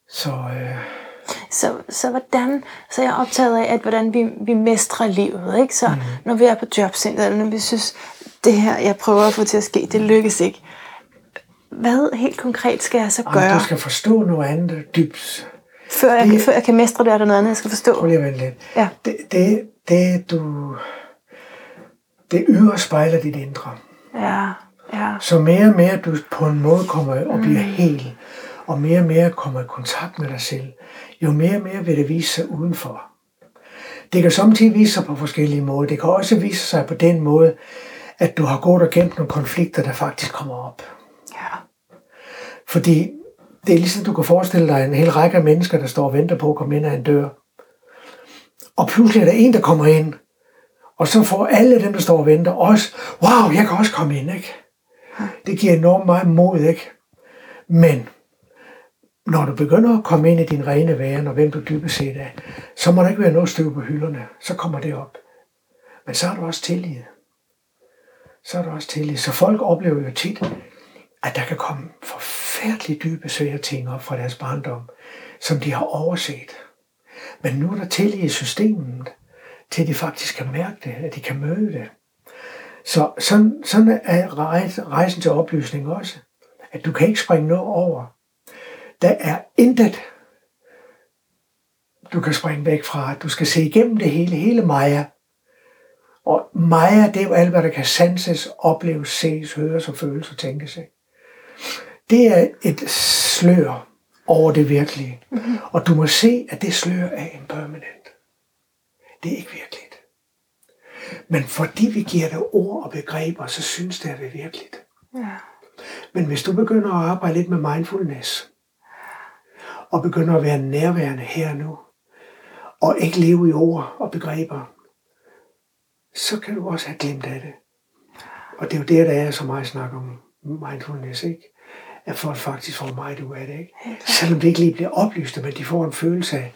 Så øh, Så, så hvordan, så er jeg optaget af, at hvordan vi, vi mestrer livet, ikke? Så mm. når vi er på jobcenter, eller når vi synes, det her, jeg prøver at få til at ske, det lykkes ikke. Hvad helt konkret skal jeg så ej, gøre, du skal forstå noget andet dybt. Før, jeg, det- før jeg kan mestre det, er der noget andet, jeg skal forstå? Prøv lige at lidt. Ja. Det, det, det du... Det ydre spejler dit indre. Ja, ja, Så mere og mere du på en måde kommer og bliver hel, og mere og mere kommer i kontakt med dig selv, jo mere og mere vil det vise sig udenfor. Det kan samtidig vise sig på forskellige måder. Det kan også vise sig på den måde, at du har gået og gemt nogle konflikter, der faktisk kommer op. ja, Fordi det er ligesom, du kan forestille dig en hel række af mennesker, der står og venter på at komme ind ad en dør. Og pludselig er der en, der kommer ind, og så får alle dem, der står og venter, også, wow, jeg kan også komme ind, ikke? Det giver enormt meget mod, ikke? Men når du begynder at komme ind i din rene væren, og hvem du dybest set er, så må der ikke være noget støv på hylderne. Så kommer det op. Men så er du også tillid. Så er du også tillid. Så folk oplever jo tit, at der kan komme forfærdeligt dybe, svære ting op fra deres barndom, som de har overset. Men nu er der tillid i systemet, til de faktisk kan mærke det, at de kan møde det. Så sådan, sådan er rejsen til oplysning også. At du kan ikke springe noget over. Der er intet, du kan springe væk fra. Du skal se igennem det hele, hele Maja. Og Maja, det er jo alt, hvad der kan sanses, opleves, ses, høres og føles og tænkes. Ikke? Det er et slør over det virkelige. Mm-hmm. Og du må se, at det slør er impermanent. Det er ikke virkeligt. Men fordi vi giver det ord og begreber, så synes det, at det er virkeligt. ja, Men hvis du begynder at arbejde lidt med mindfulness, og begynder at være nærværende her nu, og ikke leve i ord og begreber, så kan du også have glemt af det. Og det er jo det, der er så meget snak om mindfulness, ikke? At folk faktisk får meget ud af det, ikke? Selvom det ikke lige bliver oplyst, men de får en følelse af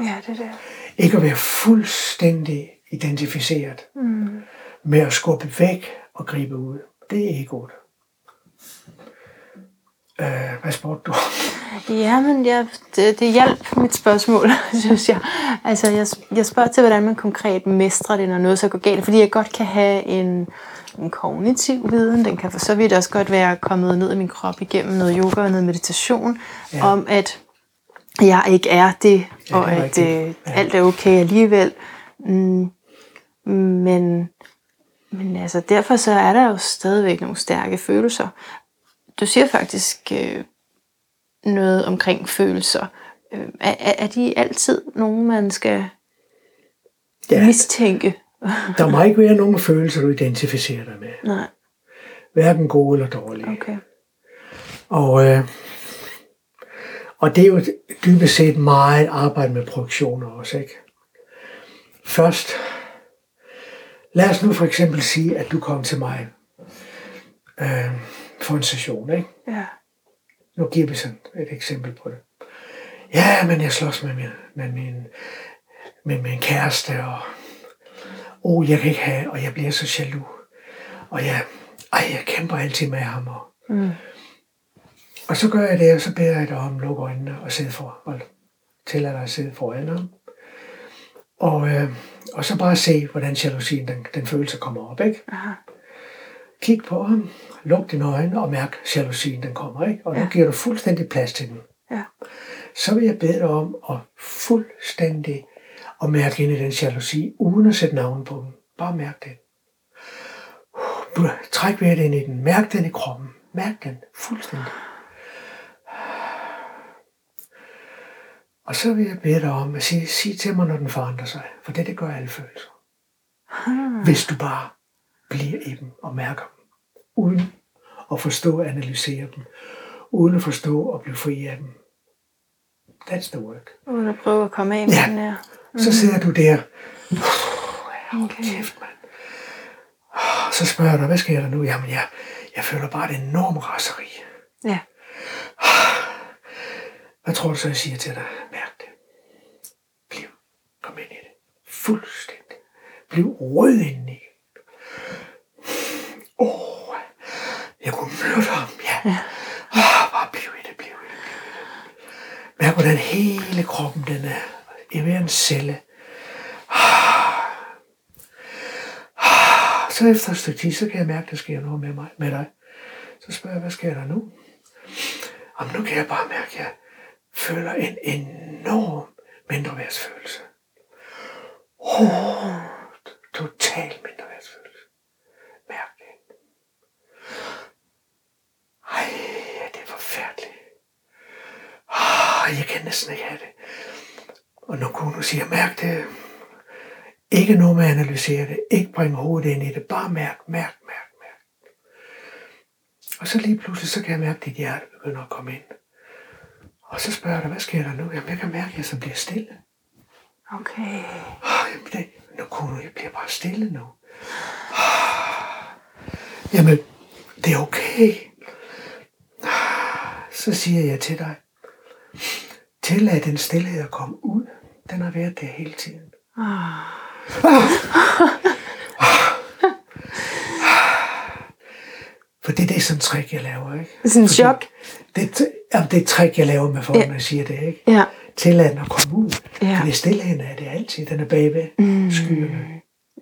ja, det er det. ikke at være fuldstændig identificeret Mm. med at skubbe væk og gribe ud. Det er egoet. Øh, hvad spurgte du? Ja, men jeg, det, det hjalp mit spørgsmål, synes jeg. Altså, jeg, jeg spørger til, hvordan man konkret mestrer det, når noget så går galt. Fordi jeg godt kan have en, en kognitiv viden. Den kan for så vidt også godt være kommet ned i min krop igennem noget yoga og noget meditation. Ja. Om at jeg ikke er det, Ja, og det er at øh, Ja. alt er okay alligevel. Mm, men Men altså, derfor så er der jo stadigvæk nogle stærke følelser. Du siger faktisk øh, noget omkring følelser. Øh, er, er de altid nogen, man skal ja. mistænke? der må ikke være nogen følelser, du identificerer dig med. Nej. Hverken gode eller dårlige. Okay. Og, øh, og det er jo dybest set meget arbejde med produktioner også, ikke? Først, lad os nu for eksempel sige, at du kom til mig øh, for en session, ikke? Ja. Nu giver vi sådan et eksempel på det. Ja, men jeg slås med min, med min, med min kæreste, og oh, jeg kan ikke have, og jeg bliver så jaloux. Og jeg, ej, jeg kæmper altid med ham. Og, Mm. og så gør jeg det, og så beder jeg dig om at lukke øjnene og sidde for, og tillader dig at sidde foran ham. Og, øh, og så bare se, hvordan jalousien, den, den følelse kommer op, ikke? Aha. Kig på ham, luk dine øjne og mærk jalousien, den kommer, ikke? Og nu Ja. giver du fuldstændig plads til den. Ja. Så vil jeg bede dig om at fuldstændig at mærke ind i den jalousi, uden at sætte navn på den. Bare mærk den. Træk vejret ind i den. Mærk den i kroppen. Mærk den fuldstændig. Og så vil jeg bede dig om at sige, sige til mig, når den forandrer sig. For det, det gør alle følelser. Hvis du bare bliver i dem og mærker. Uden at forstå og analysere dem. Uden at forstå og blive fri af dem. That's the work. Uden at prøve at komme af med Ja. den her. Så sidder du der. Okay. Kæft, mand. Så spørger jeg dig, hvad sker der nu? Jamen, jeg, jeg føler bare et enormt raseri. Ja. Hvad tror du så, jeg siger til dig? Mærk det. Bliv. Kom ind i det. Fuldstændig. Bliv rød indeni. Åh, oh, jeg kunne myrde ham, ja. Ja. Oh, bare bliv i det, bliv i det, bliv i det. Mærk, hvordan hele kroppen den er. I hver en celle. Så efter et stykke tid, så kan jeg mærke, at der sker noget med, mig, med dig. Så spørger jeg, hvad sker der nu? Jamen, nu kan jeg bare mærke, at jeg føler en enorm mindreværdsfølelse. Oh, total mindreværdsfølelse. Mærk det. Ej, det er forfærdeligt. Jeg kan næsten ikke have det. Og når konen siger, mærk det. Ikke noget med at analysere det. Ikke bringe hovedet ind i det. Bare mærk, mærk, mærk, mærk. Og så lige pludselig, så kan jeg mærke, at dit hjerte begynder at komme ind. Og så spørger jeg dig, hvad sker der nu? Jamen, jeg kan mærke, at jeg så bliver stille. Okay. Ah, jamen, det, nu kunne jeg bliver bare stille nu. Ah, jamen, det er okay. Ah, Så siger jeg til dig, tillad den stillhed at komme ud. Den har været der hele tiden. Ah. For det, det er sådan et trick, jeg laver, ikke? Sådan en Fordi chok. Det, er- jamen, det er et trick, jeg laver med folk, Ja. når jeg siger det, ikke? Ja. Tillad den at komme ud. Ja. For det stillheden er det altid. Den er bagved mm. skyerne.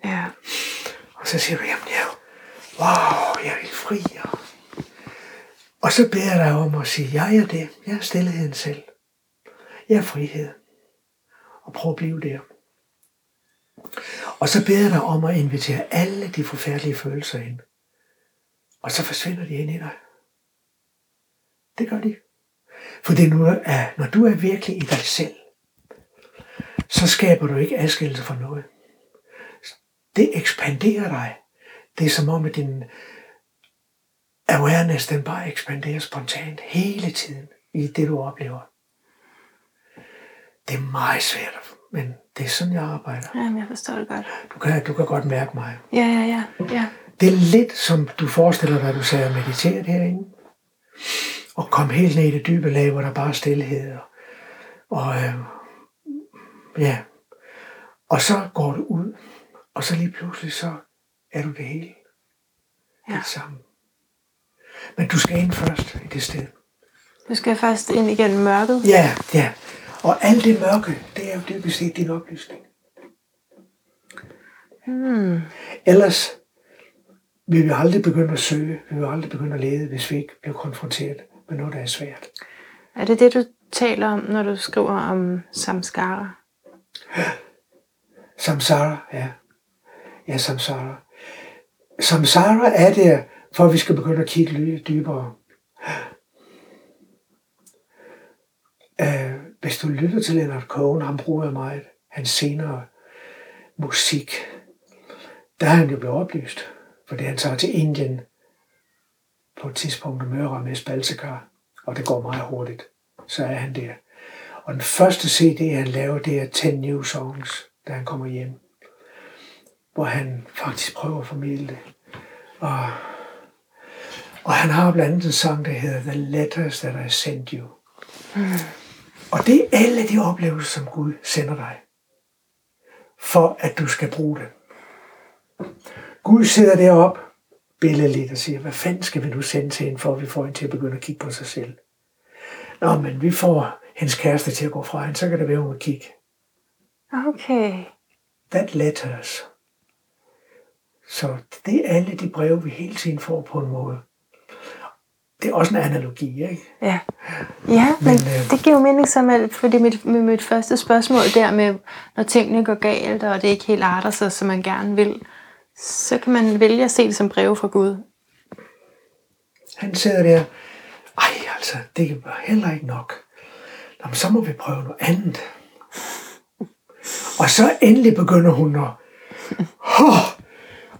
Ja. Og så siger du, jamen ja, wow, jeg er helt fri. Og, og så beder jeg dig om at sige, jeg er det. Jeg er stillheden selv. Jeg er frihed. Og prøv at blive der. Og så beder jeg dig om at invitere alle de forfærdelige følelser ind. Og så forsvinder de ind i dig. Det gør de. For det nu er, når du er virkelig i dig selv, så skaber du ikke adskillelse fra noget. Det ekspanderer dig. Det er som om, at din awareness, den bare ekspanderer spontant hele tiden i det, du oplever. Det er meget svært, men det er sådan, jeg arbejder. Jamen, jeg forstår det godt. Du kan, du kan godt mærke mig. Ja, ja, ja. ja. Det er lidt som du forestiller dig, at du sidder og mediterer herinde. Og kom helt ned i det dybe lag, hvor der bare er stillhed. Og, og øh, ja. Og så går du ud, og så lige pludselig så er du det hele. Ja. Helt sammen. Men du skal ind først i det sted. Du skal først ind igennem mørket. Ja, ja. Og alt det mørke, det er jo dybest set din oplysning. Hmm. Ellers vil vi aldrig begynde at søge, vi vil aldrig begynde at lede, hvis vi ikke bliver konfronteret med noget, der er svært. Er det det, du taler om, når du skriver om samskara? Samsara, ja. Ja, samsara. samsara er der, for at vi skal begynde at kigge lidt dybere. Uh, hvis du lytter til Leonard Cohen, han bruger meget hans senere musik, der er han jo blevet oplyst, fordi han tager til Indien på et tidspunkt og møder med Balsekar, og det går meget hurtigt. Så er han der. Og den første CD, han laver, det er 10 New Songs, da han kommer hjem. Hvor han faktisk prøver at formidle det. Og, og han har blandt andet en sang, der hedder The Letters That I Sent You. Mm. Og det er alle de oplevelser, som Gud sender dig. For at du skal bruge det. Gud sidder derop billedligt og siger, hvad fanden skal vi nu sende til hende, for at vi får hende til at begynde at kigge på sig selv. Nå, men vi får hendes kæreste til at gå fra hende, så kan det være, hun vil kigge. Okay. That letters. Så det er alle de breve, vi hele tiden får på en måde. Det er også en analogi, ikke? Ja, ja men, men øh, det giver jo mening som, at, fordi mit, med mit første spørgsmål der med, når tingene går galt, og det ikke helt arter sig, som man gerne vil, så kan man vælge at se det som breve fra Gud. Han sidder der, ej altså, det er heller ikke nok. Nå, men så må vi prøve noget andet. Og så endelig begynder hun at, oh,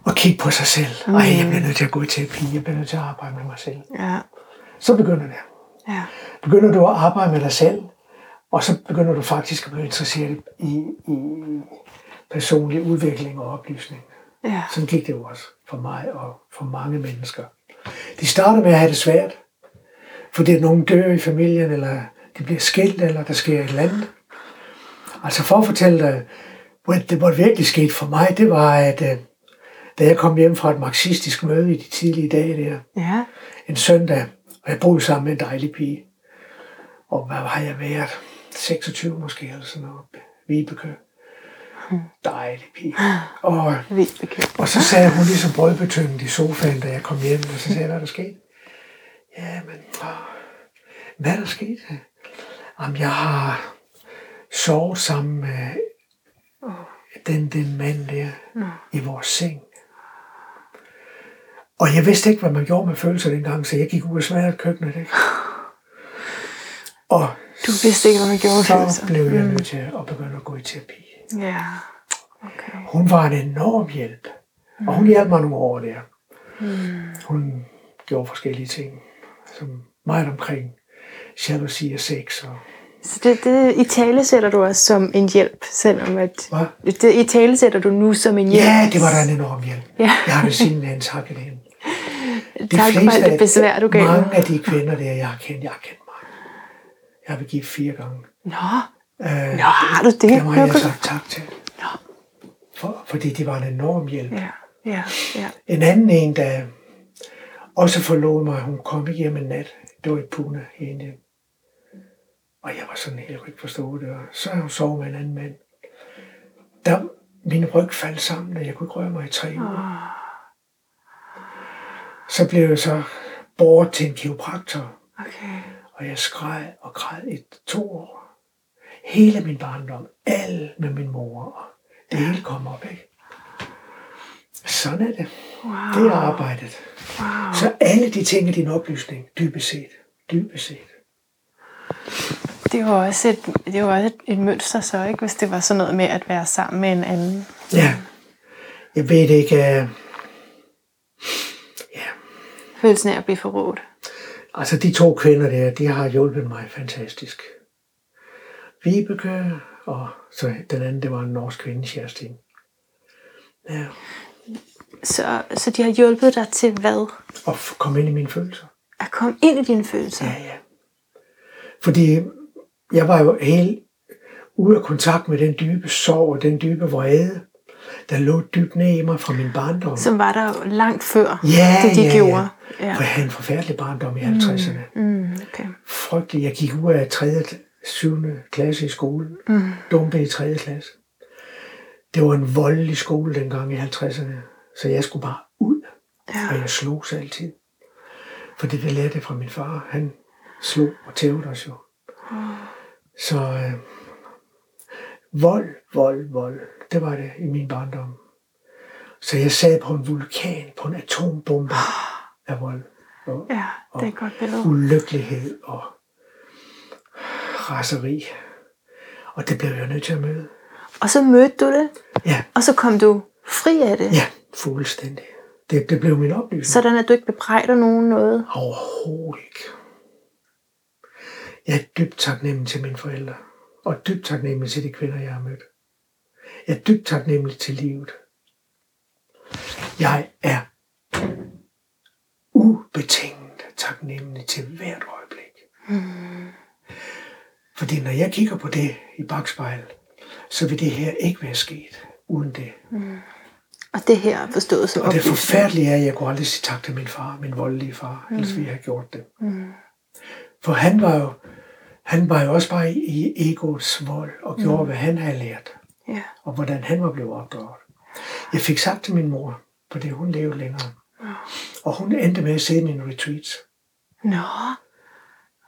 at kigge på sig selv. Ej, jeg bliver nødt til at gå i terapi, jeg bliver nødt til at arbejde med mig selv. Ja. Så begynder det. Ja. Begynder du at arbejde med dig selv, og så begynder du faktisk at blive interesseret i, i personlig udvikling og oplysning. Ja. Sådan gik det jo også for mig og for mange mennesker. De starter med at have det svært, fordi nogen dør i familien, eller de bliver skilt, eller der sker et eller andet. Altså for at fortælle dig, det, hvor det virkelig skete for mig, det var, at øh, da jeg kom hjem fra et marxistisk møde i de tidlige dage der, ja. en søndag, og jeg boede sammen med en dejlig pige, og hvad har jeg været? 26 måske, eller sådan noget. Vibeke. Dejlig pige. Og, og så sagde hun ligesom brødbetynget i sofaen, da jeg kom hjem, og så sagde jeg, hvad er der sket? Ja, men hvad er der sket? Jamen, jeg har sovet sammen med den, den mand der i vores seng. Og jeg vidste ikke, hvad man gjorde med følelser dengang, så jeg gik ud og smagede køkkenet. Ikke? Og du vidste ikke, hvad man gjorde med så følelser. blev jeg nødt til at begynde at gå i terapi. Ja, okay. Hun var en enorm hjælp. Og hun hjalp mig nogle år der. Hun gjorde forskellige ting, som meget omkring jalousi og sex. Og Så det, det i tale sætter du også som en hjælp, selvom at... Hvad? Det, I tale sætter du nu som en hjælp. ja, det var da en enorm hjælp. Ja. Jeg har det simpelthen takket hende. De Tak for alt det besvær, du gav mange af de kvinder der, jeg har kendt, jeg har kendt mange. Jeg har gift fire gange. Nå, Øh, Nå, har du det? Det må jeg sagt tak til. Nå. For, fordi det var en enorm hjælp. ja, ja, ja. En anden en, der også forlod mig, hun kom hjem en nat. Det var i Pune i Indien. Og jeg var sådan helt, jeg kunne ikke forstå det. Og så har hun sovet med en anden mand. Der, min ryg faldt sammen, og jeg kunne ikke røre mig i tre uger. Så blev jeg så båret til en kiropraktor, Okay. og jeg skreg og græd i to år. Hele min barndom, alt med min mor, og det hele kom op, ikke? Sådan er det. Wow. Det er arbejdet. Wow. Så alle de ting er din oplysning, dybest set. Dybest set. Det var også et, det var også et, et mønster så, ikke? Hvis det var sådan noget med at være sammen med en anden. Ja. Jeg ved ikke, ja. Følelsen af at blive forrådt. Altså de to kvinder der, de har hjulpet mig fantastisk. Vibeke, og så den anden, det var en norsk kvinde, Kerstin. Ja. Så, så de har hjulpet dig til hvad? F- komme ind i mine følelser. At komme ind i dine følelser. Ja, ja. Fordi jeg var jo helt ude af kontakt med den dybe sorg og den dybe vrede, der lå dybt ned i mig fra min barndom. Som var der langt før Ja, det, de ja, gjorde. Ja. For jeg havde en forfærdelig barndom i 50'erne. Mm, okay. Frygtelig. Jeg gik ud af 3. 7. klasse i skolen. Mm. Dumpede i 3. klasse. Det var en voldelig skole dengang i 50'erne. Så jeg skulle bare ud. Ja. Og jeg slog sig altid. For det, lærte jeg fra min far. Han slog og tævede os jo. Så øh, vold, vold, vold. Det var det i min barndom. Så jeg sad på en vulkan, på en atombombe af vold. Og, Ja, det er et godt billede. ulykkelighed og raseri. Og det blev jeg nødt til at møde. Og så mødte du det, Ja, og så kom du fri af det. ja, fuldstændig. Det, det blev min oplysning. Sådan at du ikke bebrejder nogen noget. Overhovedet ikke. Jeg er dybt taknemmelig til mine forældre. Og dybt taknemmelig til de kvinder, jeg har mødt. Jeg er dybt taknemmelig til livet. Jeg er ubetinget taknemmelig til hvert øjeblik. Fordi når jeg kigger på det i bagspejlet, så vil det her ikke være sket uden det. Og det her er forstået som Og det forfærdelige er, at jeg kunne aldrig sige tak til min far, min voldelige far, mm. ellers ville jeg have gjort det. Mm. For han var jo, han var jo også bare i egoets vold og gjorde, mm. hvad han havde lært, Ja. og hvordan han var blevet opdraget. Jeg fik sagt til min mor, fordi hun levede længere, og hun endte med at se mine retreats. Nå.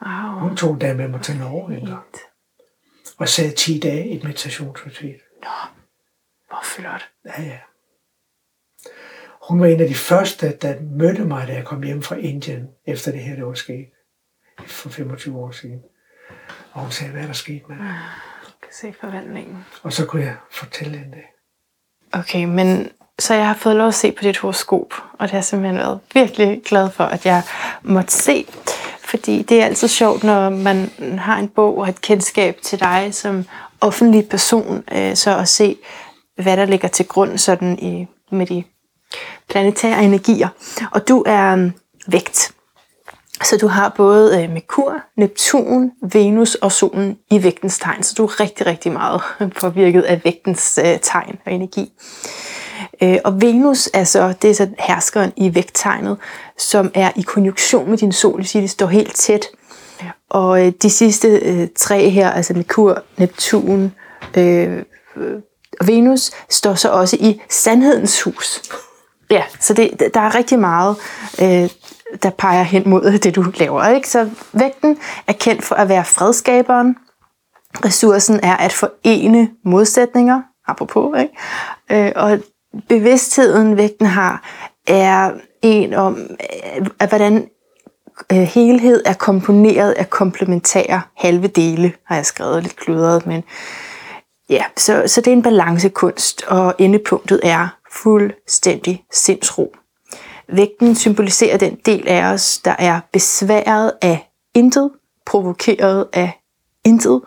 Wow. Hun tog der med mig til Norge en gang, og sad 10 dage i et meditationsretreat. Hvor flot. Ja, ja. Hun var en af de første, der mødte mig, da jeg kom hjem fra Indien, efter det her, der var sket for 25 år siden. Og hun sagde, hvad er der sket med dig? Se forvandlingen. Og så kunne jeg fortælle hende det. Okay, men så jeg har fået lov at se på dit horoskop, og det har jeg simpelthen været virkelig glad for, at jeg måtte se. Fordi det er altid sjovt, når man har en bog og et kendskab til dig som offentlig person, øh, så at se, hvad der ligger til grund sådan i, med de planetære energier. Og du er øh, vægt. Så du har både øh, Merkur, Neptun, Venus og Solen i vægtens tegn, så du er rigtig, rigtig meget påvirket af vægtens øh, tegn og energi. Øh, og Venus er så, det er så herskeren i vægttegnet, som er i konjunktion med din sol, det vil sige, det står helt tæt. Og øh, de sidste øh, tre her, altså Merkur, Neptun øh, øh, og Venus, står så også i sandhedens hus. Ja, så det, der er rigtig meget, øh, der peger hen mod det, du laver. Ikke? Så vægten er kendt for at være fredskaberen. Ressourcen er at forene modsætninger, apropos. Ikke? Øh, og bevidstheden, vægten har, er en om, øh, at hvordan øh, helhed er komponeret af komplementære halve dele, har jeg skrevet lidt kludret, men ja, så, så det er en balancekunst, og endepunktet er fuldstændig sindsro. Vægten symboliserer den del af os, der er besværet af intet, provokeret af intet.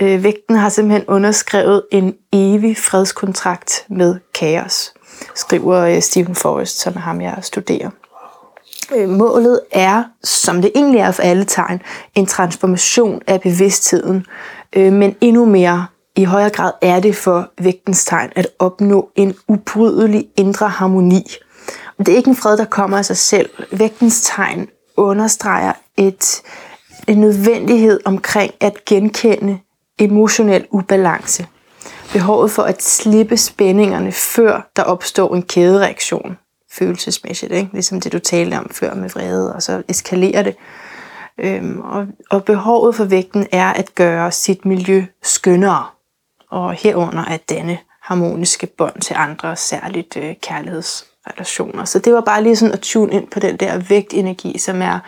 Øh, vægten har simpelthen underskrevet en evig fredskontrakt med kaos, skriver øh, Stephen Forrest, som er ham, jeg studerer. Øh, Målet er, som det egentlig er for alle tegn, en transformation af bevidstheden, øh, men endnu mere i højere grad er det for vægtens tegn at opnå en ubrydelig indre harmoni. Det er ikke en fred, der kommer af sig selv. Vægtens tegn understreger et, en nødvendighed omkring at genkende emotionel ubalance. Behovet for at slippe spændingerne, før der opstår en kædereaktion følelsesmæssigt, ikke? ligesom det du talte om før med vrede, og så eskalerer det. Øhm, og, og behovet for vægten er at gøre sit miljø skønnere, og herunder at danne harmoniske bånd til andre, særligt øh, kærlighedsrelationer. Så det var bare lige sådan at tune ind på den der vægtenergi, som er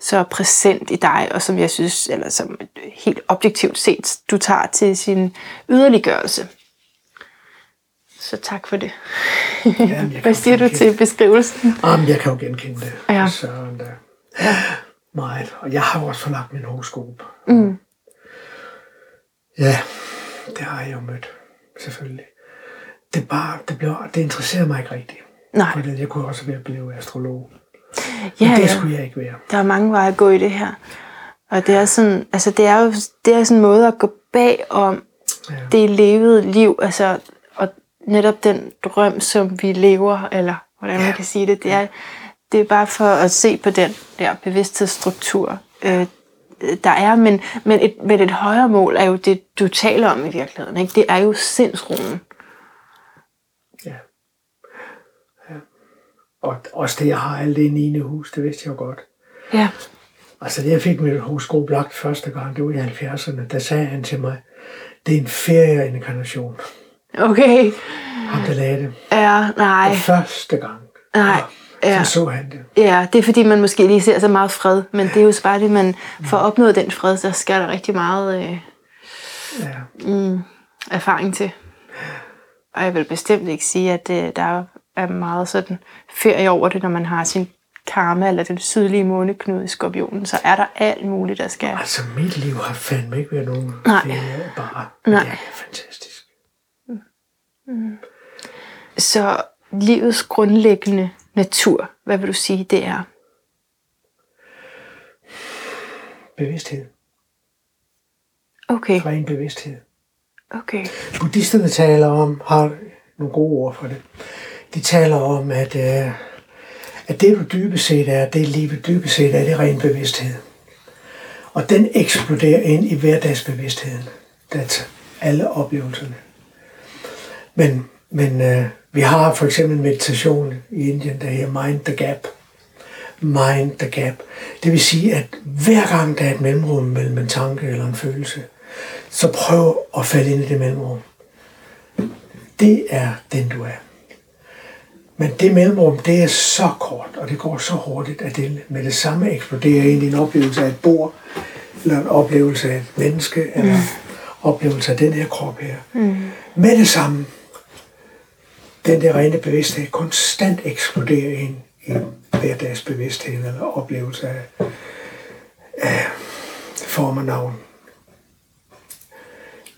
så præsent i dig, og som jeg synes, eller som helt objektivt set, du tager til sin yderliggørelse. Så tak for det. Kan Hvad siger du til beskrivelsen? Jamen, jeg kan jo genkende det. Ja. Så, der. Meget. Og jeg har jo også forlagt min horoskop. Mm. Ja, det har jeg jo mødt, selvfølgelig. Det, bare, det, blev, det interesserer mig ikke rigtigt. Nej. Fordi jeg kunne også være blevet astrolog. Ja, Men det ja. skulle jeg ikke være. Der er mange veje at gå i det her. Og det er sådan, altså det er jo det er sådan en måde at gå bag om Ja. det levede liv, altså og netop den drøm, som vi lever, eller hvordan man Ja. kan sige det, det er, det er bare for at se på den der bevidsthedsstruktur, øh, der er, men, men, et, men et højere mål er jo det, du taler om i virkeligheden. Ikke? Det er jo sindsroen. Ja. ja. Og også det, jeg har alt det i 9. hus, det vidste jeg jo godt. Ja. Altså, det jeg fik mit horoskop lagt første gang, det var i 70'erne, der sagde han til mig, det er en ferieinkarnation. Okay. Ham, der lagde det. Ja, nej. Første gang. Nej. Ja. Så så han det. Ja, det er fordi, man måske lige ser så meget fred, men det er jo så bare det, man får opnået den fred, så skal der rigtig meget øh, Ja. erfaring til. Og jeg vil bestemt ikke sige, at øh, der er meget sådan ferie over det, når man har sin karma eller den sydlige måneknude i skorpionen, så er der alt muligt, der skal... Altså, mit liv har fandme ikke været nogen Nej. ferie, bare. Nej. Det er fantastisk. Så livets grundlæggende natur, hvad vil du sige, det er? Bevidsthed. Okay, Ren bevidsthed. okay. Buddhisterne taler om, har nogle gode ord for det. De taler om, at, øh, at det du dybest set er, det livet dybest set er, det er ren bevidsthed. Og den eksploderer ind i hverdagsbevidstheden. Det alle oplevelserne. Men, men øh, vi har for eksempel meditation i Indien, der hedder Mind the Gap. Mind the Gap. Det vil sige, at hver gang der er et mellemrum mellem en tanke eller en følelse, så prøv at falde ind i det mellemrum. Det er den, du er. Men det mellemrum, det er så kort, og det går så hurtigt, at det med det samme eksploderer ind i en oplevelse af et bord, eller en oplevelse af et menneske, eller oplevelse af den her krop her. Mm. Med det samme, den der rene bevidsthed konstant eksploderer ind i hverdagsbevidsthed, eller oplevelse af, af form og navn.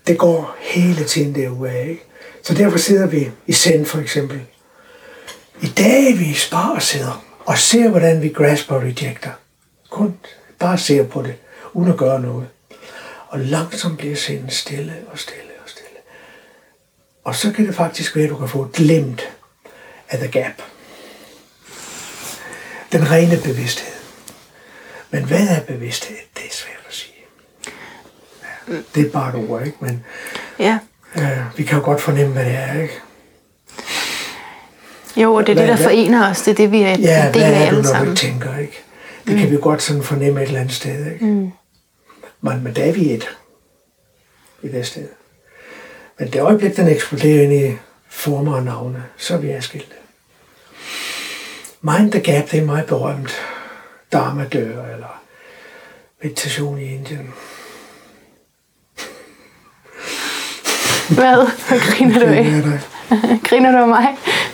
Det går hele tiden derudad, ikke? Så derfor sidder vi i send for eksempel. I dag vi i spar og sidder og ser, hvordan vi grasper og rejecter. Kun bare ser på det, uden at gøre noget. Og langsomt bliver sindet stille og stille og stille. Og så kan det faktisk være, at du kan få et glimt af the gap. Den rene bevidsthed. Men hvad er bevidsthed? Det er svært at sige. Ja, det er bare et ord, ikke? Men Ja. øh, vi kan jo godt fornemme, hvad det er, ikke? Jo, og det er det, Hvad- der hvad- forener os. Det er det, vi er en Ja, del hvad af alle sammen. ikke tænker, ikke? Det mm. kan vi godt sådan fornemme et eller andet sted, ikke? Mm. Men, men der er vi et. I det sted. Men det øjeblik, den eksploderer ind i former og navne, så er vi adskilte. Mind the Gap, det er meget berømt. Dharma dør, eller meditation i Indien. Hvad? Griner du Det af? er der. Griner du af mig?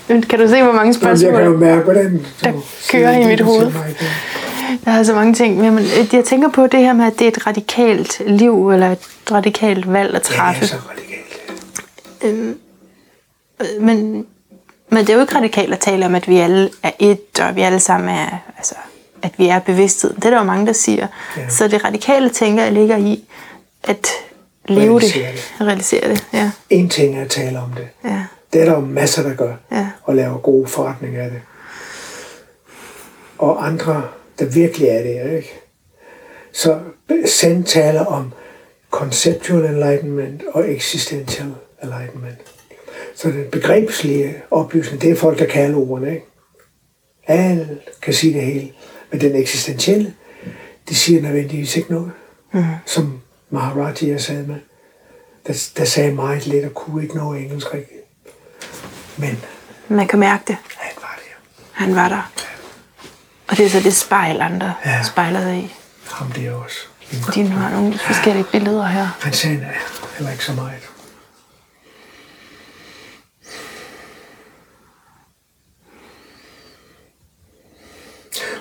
Kan du se, hvor mange Jamen, Jeg spørgsmål? kan jo mærke, hvordan Der kører i mit hoved. Der er så mange ting. Men øh, jeg tænker på det her med, at det er et radikalt liv, eller et radikalt valg at Ja, det træffe. er så radikalt. Men, men det er jo ikke radikalt at tale om, at vi alle er et, og vi alle sammen er, altså, at vi er bevidsthed. Det er der jo mange, der siger. Ja. Så det radikale, tænker jeg, ligger i at leve Realisere det. det. Realisere det. Ja. En ting er at tale om det. Ja. Det er der jo masser, der gør. Ja. Og laver gode forretninger af det. Og andre, der virkelig er det, ikke? Så Zen taler om conceptual enlightenment og existential enlightenment. Så den begrebslige oplysning, det er folk, der kan alle ordene, ikke? Alle kan sige det hele. Men den eksistentielle, de siger nødvendigvis ikke noget. Mm. Som Maharaji sad med. Der, der sagde meget lidt og kunne ikke noget engelsk rigtigt. Men Man kan mærke det. han var der. Han var der. Og det er så det spejl, andre Ja. spejler sig i. Ham der også. De har nogle forskellige billeder her. Han sagde nej, heller ikke så meget.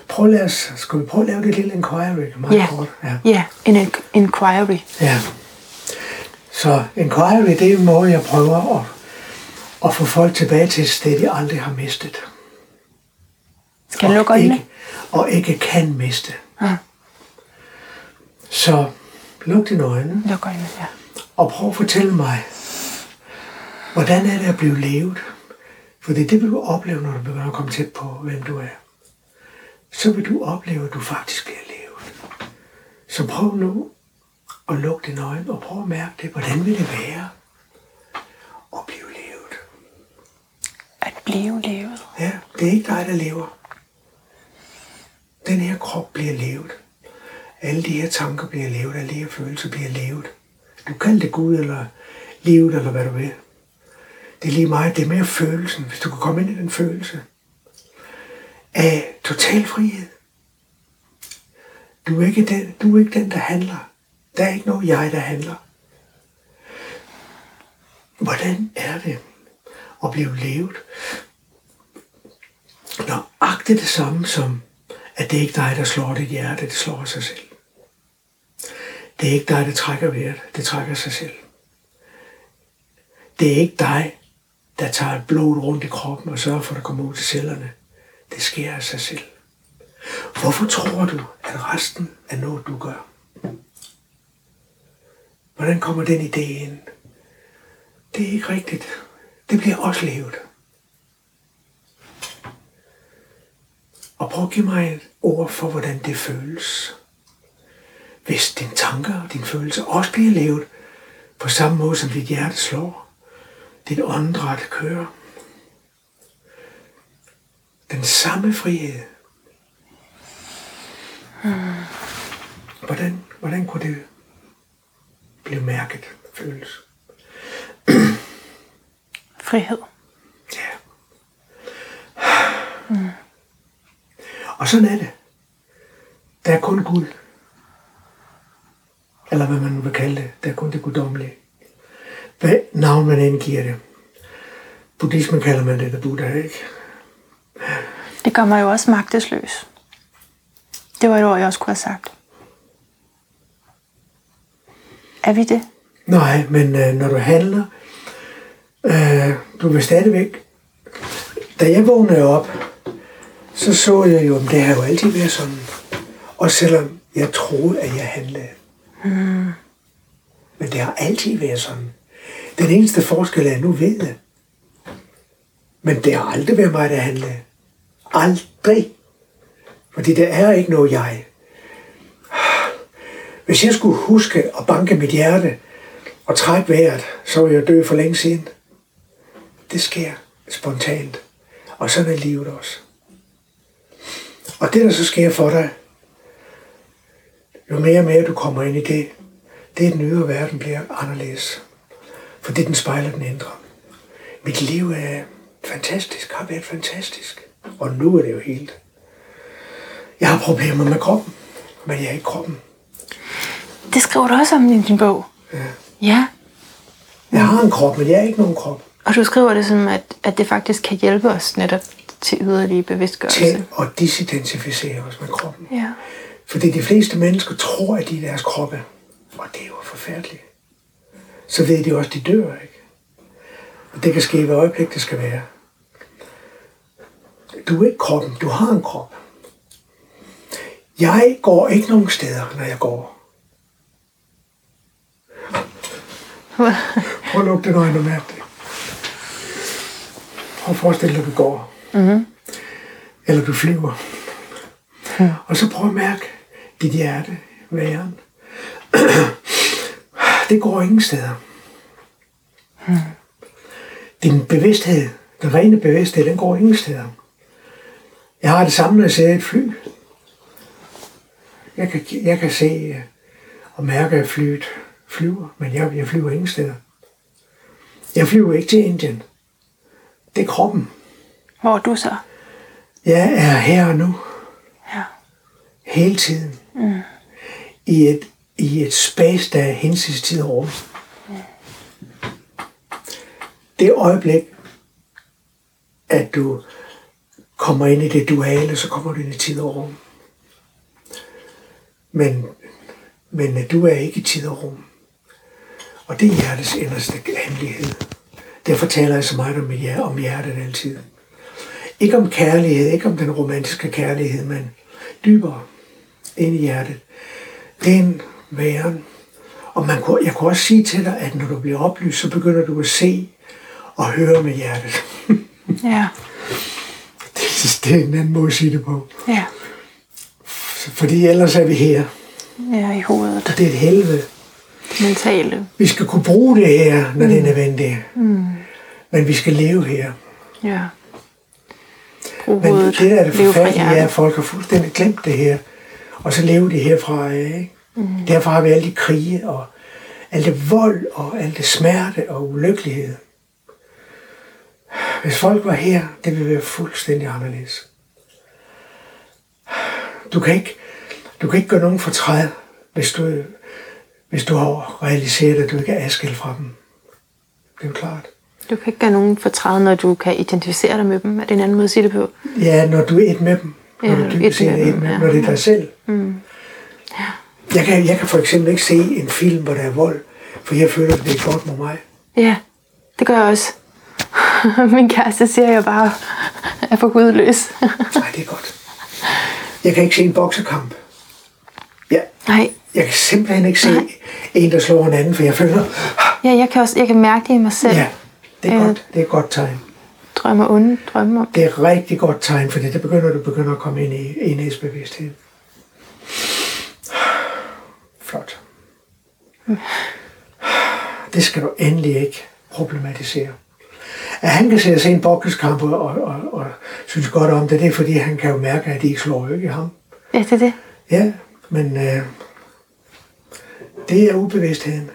Prøv at lade os, skal vi prøve at lave det lille inquiry? Meget Ja, kort. Ja. ja en en- inquiry. ja. Så inquiry, det er en måde, jeg prøver at, at få folk tilbage til et sted, de aldrig har mistet. Skal jeg lukke øjnene? og ikke kan miste. Ja. Så luk dine øjne. Luk øjnene, ja. Og prøv at fortælle mig, hvordan er det at blive levet? For det er det, vil du opleve, når du begynder at komme tæt på, hvem du er. Så vil du opleve, at du faktisk bliver levet. Så prøv nu at lukke dine øjne, og prøv at mærke det. Hvordan vil det være at blive levet? At blive levet. Ja, det er ikke dig, der lever. Den her krop bliver levet. Alle de her tanker bliver levet, alle de her følelser bliver levet. Du kan det Gud eller livet, eller hvad du vil. Det er lige meget, det er mere følelsen, hvis du kan komme ind i den følelse af total frihed. Du er ikke den, du er ikke den der handler. Der er ikke noget jeg, der handler. Hvordan er det og blive levet? Nøjagtigt det samme som, at det er ikke dig, der slår dit hjerte, det slår sig selv. Det er ikke dig, der trækker vejret, det trækker sig selv. Det er ikke dig, der tager et blod rundt i kroppen og sørger for, at det kommer ud til cellerne. Det sker af sig selv. Hvorfor tror du, at resten er noget, du gør? Hvordan kommer den idé ind? Det er ikke rigtigt. Det bliver også levet. Og prøv at give mig et ord for, hvordan det føles. Hvis dine tanker og dine følelser også bliver levet på samme måde, som dit hjerte slår, dit åndedræt kører. Den samme frihed. Hvordan, hvordan kunne det blive mærket, føles? Frihed. Ja. Mm. Og sådan er det. Der er kun guld. Eller hvad man nu vil kalde det. Der er kun det guddommelige. Hvad navn man end giver det. Buddhismen kalder man det, der Buddha, ikke? Det gør mig jo også magtesløs. Det var et ord, jeg også kunne have sagt. Er vi det? Nej, men øh, når du handler, øh, du vil stadigvæk... Da jeg vågnede op, så så jeg jo, at det har jo altid været sådan. Og selvom jeg troede, at jeg handlede. Mm. Men det har altid været sådan. Den eneste forskel er, at nu ved det. Men det har aldrig været mig, der handlede. Aldrig. Fordi der er ikke noget jeg. Hvis jeg skulle huske at banke mit hjerte og trække vejret, så ville jeg dø for længe siden. Det sker spontant. Og sådan er livet også. Og det, der så sker for dig, jo mere og mere du kommer ind i det, det er, at den ydre verden bliver anderledes. For det, den spejler den indre. Mit liv er fantastisk, har været fantastisk. Og nu er det jo helt. Jeg har problemer med kroppen, men jeg er ikke kroppen. Det skriver du også om i din bog. Ja. Ja. Jeg har en krop, men jeg er ikke nogen krop. Og du skriver det som, at, at det faktisk kan hjælpe os netop til yderligere bevidstgørelse. Til at disidentificere os med kroppen. Ja. Fordi de fleste mennesker tror, at de er deres kroppe. Og det er jo forfærdeligt. Så ved de også, at de dør, ikke? Og det kan ske i øjeblik, det skal være. Du er ikke kroppen, du har en krop. Jeg går ikke nogen steder, når jeg går. Prøv at lukke den øjne og mærke det. Prøv at forestille dig, at du går. Mm-hmm. Eller du flyver. Mm. Og så prøv at mærke dit hjerte, væren. Det går ingen steder. Mm. Din bevidsthed, den rene bevidsthed, den går ingen steder. Jeg har det samme, når jeg ser et fly. Jeg kan, jeg kan se øh, og mærke, at flyet flyver, men jeg, jeg flyver ingen steder. Jeg flyver ikke til Indien. Det er kroppen. Hvor er du så? Jeg er her og nu. Ja. Hele tiden. Mm. I, et, I et space, der er hinsides tid og rum. Mm. Det øjeblik, at du kommer ind i det duale, så kommer du ind i tid og rum. Men, men du er ikke i tid og rum. Og det er hjertets inderste hemmelighed. Derfor taler jeg så meget om, hjertet, om hjertet altid. Ikke om kærlighed, ikke om den romantiske kærlighed, men dybere ind i hjertet. Det er en væren. Og man kunne, jeg kunne også sige til dig, at når du bliver oplyst, så begynder du at se og høre med hjertet. Ja. det, det er en anden måde at sige det på. Ja. Fordi ellers er vi her. Ja, i hovedet. Og det er et helvede. Mentale. Vi skal kunne bruge det her, når mm. det er nødvendigt. Mm. Men vi skal leve her. Ja. Brug Men det der er det forfærdelige, er, at folk har fuldstændig glemt det her. Og så lever de herfra af. Ikke? Mm. Derfor har vi alle de krige, og alt det vold, og alt det smerte og ulykkelighed. Hvis folk var her, det ville være fuldstændig anderledes. Du kan ikke, du kan ikke gøre nogen fortræd, hvis du, hvis du har realiseret, at du ikke er adskilt fra dem. Det er jo klart. Du kan ikke gøre nogen fortræd, når du kan identificere dig med dem. Er det en anden måde at sige det på? Ja, når du er et med dem. Når Ja, du et dybest set er med et med dem, ja. når det er dig selv. Mm. Jeg kan, jeg kan for eksempel ikke se en film, hvor der er vold, for jeg føler, at det er godt med mig. Ja, det gør jeg også. Min kæreste siger, at jeg bare er for gudløs. Nej, det er godt. Jeg kan ikke se en boksekamp. Jeg, Nej, jeg kan simpelthen ikke se en, der slår en anden, for jeg føler, ja, jeg kan også jeg kan mærke det i mig selv. ja, det er Ja. godt. Det er et godt tegn. Drømmer onde drømme om. Det er et rigtig godt tegn, fordi der begynder du begynder at komme ind i enhedsbevidsthed. Flot. Det skal du endelig ikke problematisere. At han kan se en bokskamp og, og, og, og synes godt om det, det er fordi, han kan jo mærke, at de ikke slår ikke i ham. Ja, det er det. Ja, men øh, det er ubevidstheden.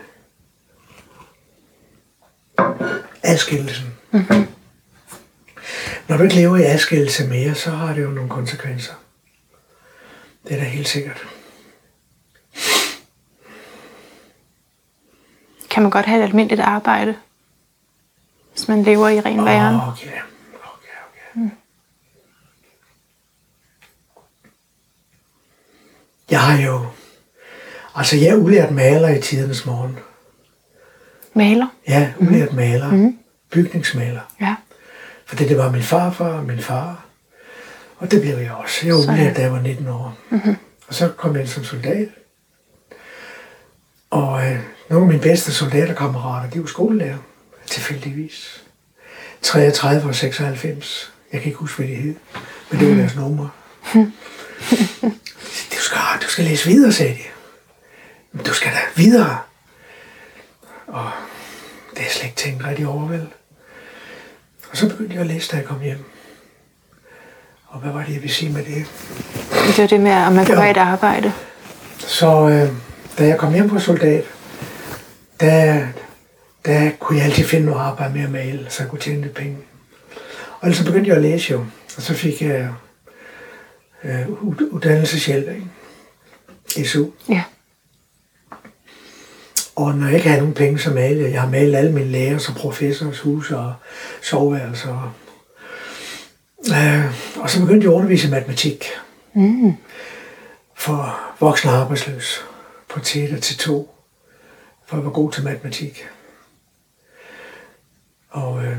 Adskillelsen. Mm-hmm. Når du ikke lever i adskillelse mere, så har det jo nogle konsekvenser. Det er da helt sikkert. Kan man godt have et almindeligt arbejde, hvis man lever i ren væren? Oh, okay. okay, okay. Mm. Jeg har jo... Altså, jeg er ulært maler i tidernes morgen. Maler? Ja, ulært maler. Mm. Bygningsmaler. Ja. For det, det var min farfar og min far. Og det blev jeg også. Jeg var ulært, da jeg var 19 år. Mm-hmm. Og så kom jeg ind som soldat. Og øh, nogle af mine bedste soldaterkammerater, de var skolelærer, tilfældigvis. 33 og 96. Jeg kan ikke huske, hvad de hed. Men det var deres numre. du, skal, du skal læse videre, sagde de. Du skal da videre. Og det er slet ikke tænkt rigtig over, vel? Og så begyndte jeg at læse, da jeg kom hjem. Og hvad var det, jeg ville sige med det? Det var det med, at man kunne have et arbejde. Så øh, da jeg kom hjem på soldat, der, der kunne jeg altid finde noget arbejde med at male, så jeg kunne tjene lidt penge. Og så begyndte jeg at læse jo, og så fik jeg øh, ud- uddannelseshjælp, ikke? SU. Ja. Og når jeg ikke havde nogen penge, så malede jeg. Jeg har malet alle mine lærers og professors huse og soveværelser. Øh, og så begyndte jeg at undervise i matematik. Mm. For voksne arbejdsløs på TETA til 2. For jeg var god til matematik. Og øh,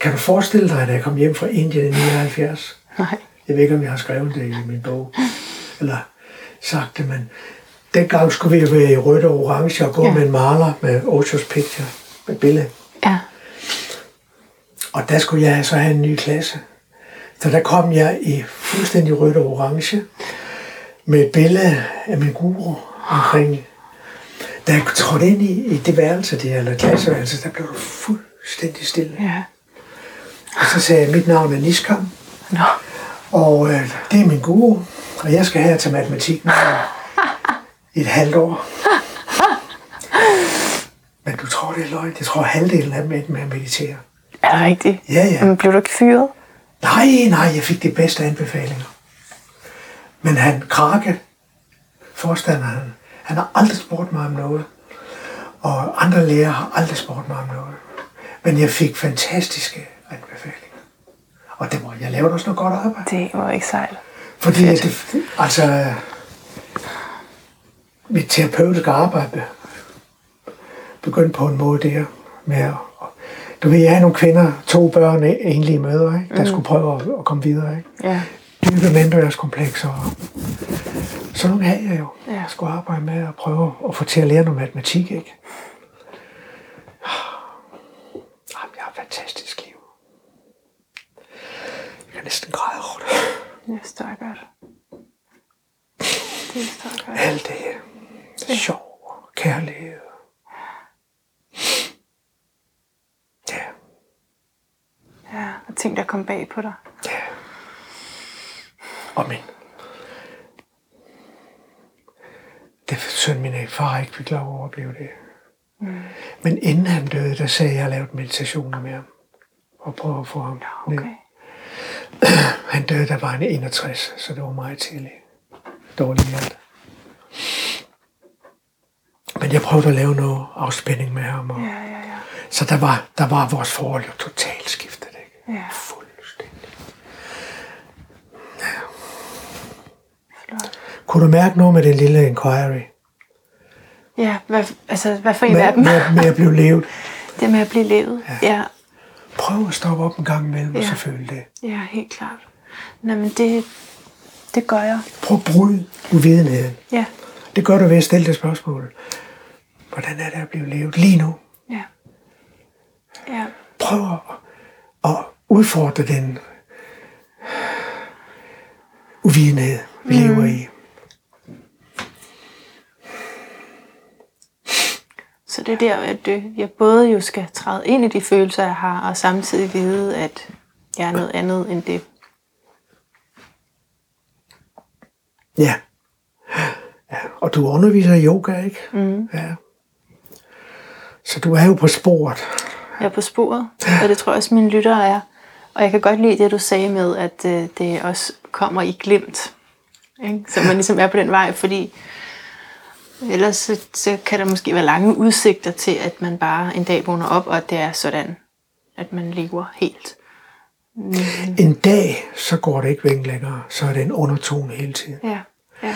kan du forestille dig, da jeg kom hjem fra Indien i 79? Nej. Jeg ved ikke, om jeg har skrevet det i min bog, eller sagt det, men dengang skulle vi være i rødt og orange og gå Ja. med en maler med Oshos Picture, med billede. Ja. Og der skulle jeg så have en ny klasse. Så der kom jeg i fuldstændig rødt og orange, med et billede af min guru omkring. Da jeg trådte ind i, i det værelse der, eller klasseværelse, der blev det fuldstændig stille. Ja. Og så sagde jeg, mit navn er Niskam, Nå. Og øh, det er min guru, og jeg skal her til matematik nu i et halvt år. Men du tror, det er løgn. Jeg tror, halvdelen af dem endte med at meditere. Er det rigtigt? Ja, ja. Men blev du ikke fyret? Nej, nej, jeg fik de bedste anbefalinger. Men han, Krake, forstanderen, han har aldrig spurgt mig om noget. Og andre lærere har aldrig spurgt mig om noget. Men jeg fik fantastiske anbefalinger. Og det var, jeg lavede også noget godt arbejde. Det var ikke sejt. Fordi det, altså, mit terapeutiske arbejde be- begyndte på en måde der med at, du ved, jeg havde nogle kvinder, to børn, enlige mødre, ikke, der mm. skulle prøve at, at komme videre. Ikke? Ja. Dybe mindreårskomplekser. Og så nogle havde jeg jo. Ja. Jeg skulle arbejde med at prøve at få til at lære noget matematik. Ikke? Jamen, jeg har et fantastisk liv. Jeg kan næsten græde over det. Jeg godt. Det jeg godt. Alt det sjov og kærlighed. Ja, Ja, og ting, der kom bag på dig. ja. Og min... Det søn min far ikke fik lov at opleve det. Mm. Men inden han døde, der sagde jeg, at jeg lavede meditationer med ham. og prøve at få ham Ja, ned. okay. Han døde, der var han 61, så det var meget tidligt. Dårlig hjerte. Men jeg prøvede at lave noget afspænding med ham. Og, Ja, ja, ja. Så der var, der var vores forhold jo totalt skiftet. Ikke? Ja. Fuldstændig. Flot. Kunne du mærke noget med den lille inquiry? Ja, hvad, altså, hvad for en Med, af dem? med, med at blive levet? Det med at blive levet. Ja, ja, Prøv at stoppe op en gang imellem, og Ja. så føle det. ja helt klart. Nå, men det, det gør jeg. Prøv at bryde uvidenheden. Ja, Det gør du ved at stille det spørgsmål. Hvordan er det at blive levet lige nu? ja. Ja, Prøv at, at udfordre den uvidenhed, vi mm. lever i. så det er der, at øh, jeg både jo skal træde ind i de følelser, jeg har, og samtidig vide, at jeg er noget andet end det. Ja. ja. Og du underviser i yoga, ikke? Mm. Ja. Så du er jo på sporet. Jeg er på sporet, og det tror jeg også, mine lyttere er. Og jeg kan godt lide det, du sagde med, at øh, det også kommer i glimt. Ikke? Så man ligesom er på den vej, fordi ellers så, så kan der måske være lange udsigter til, at man bare en dag vågner op, og at det er sådan, at man lever helt. En dag, så går det ikke væk længere. Så er det en undertone hele tiden. Ja, ja,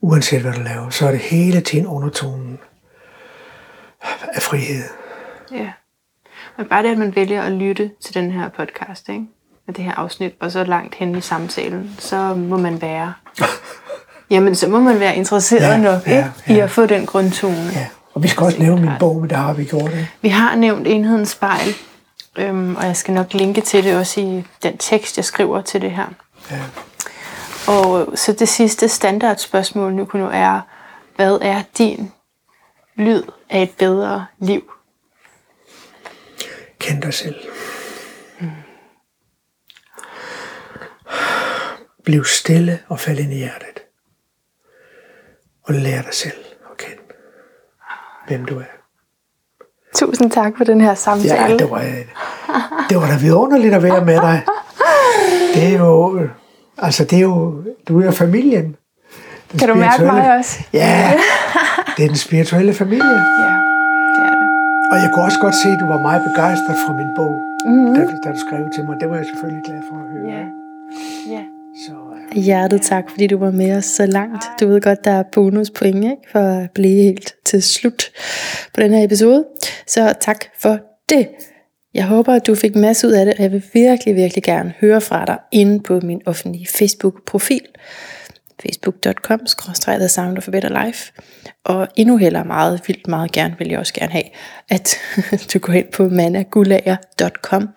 Uanset hvad du laver, så er det hele tiden undertonen af frihed. ja. Men bare det, at man vælger at lytte til den her podcast, ikke? Med det her afsnit, og så langt hen i samtalen, så må man være... Jamen, så må man være interesseret Ja, nok ja, ikke? i ja. at få den grundtone. Ja. Og vi skal også nævne min bog, men der har vi gjort det. Vi har nævnt enhedens spejl, øhm, og jeg skal nok linke til det også i den tekst, jeg skriver til det her. Ja. Og så det sidste standardspørgsmål nu kunne nu er, hvad er din lyd af et bedre liv? Kend dig selv. Bliv stille og fald ind i hjertet. Og lær dig selv at kende. Hvem du er. Tusind tak for den her samtale. Ja, det var, det var da vidunderligt at være med dig. Det er jo, altså det er jo, du er jo familien. Den Kan du mærke spirituelle- mig også? Ja, det er den spirituelle familie. Ja, det er det. Og jeg kunne også godt se, at du var meget begejstret for min bog, mm-hmm. da, du, da du skrev til mig. Det var jeg selvfølgelig glad for at høre. Ja, ja. Så, øh, Hjertet tak, fordi du var med os så langt. Du ved godt, der er bonuspoint ikke? for at blive helt til slut på den her episode. Så tak for det. Jeg håber, at du fik en masse ud af det, og jeg vil virkelig, virkelig gerne høre fra dig inde på min offentlige Facebook-profil facebook.com Sound of Better Life. Og endnu hellere meget vildt, meget gerne, vil jeg også gerne have, at du går ind på managulager.com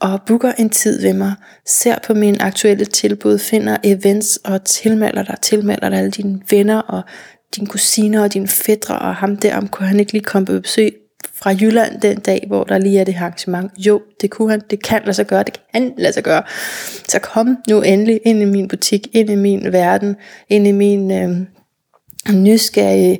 og booker en tid ved mig, ser på mine aktuelle tilbud, finder events og tilmelder dig, tilmelder dig alle dine venner og dine kusiner og dine fædre og ham der, om kunne han ikke lige komme på besøg fra Jylland den dag, hvor der lige er det her arrangement. Jo, det kunne han, det kan lade sig gøre, det kan lade sig gøre. Så kom nu endelig ind i min butik, ind i min verden, ind i min øh, nysgerrige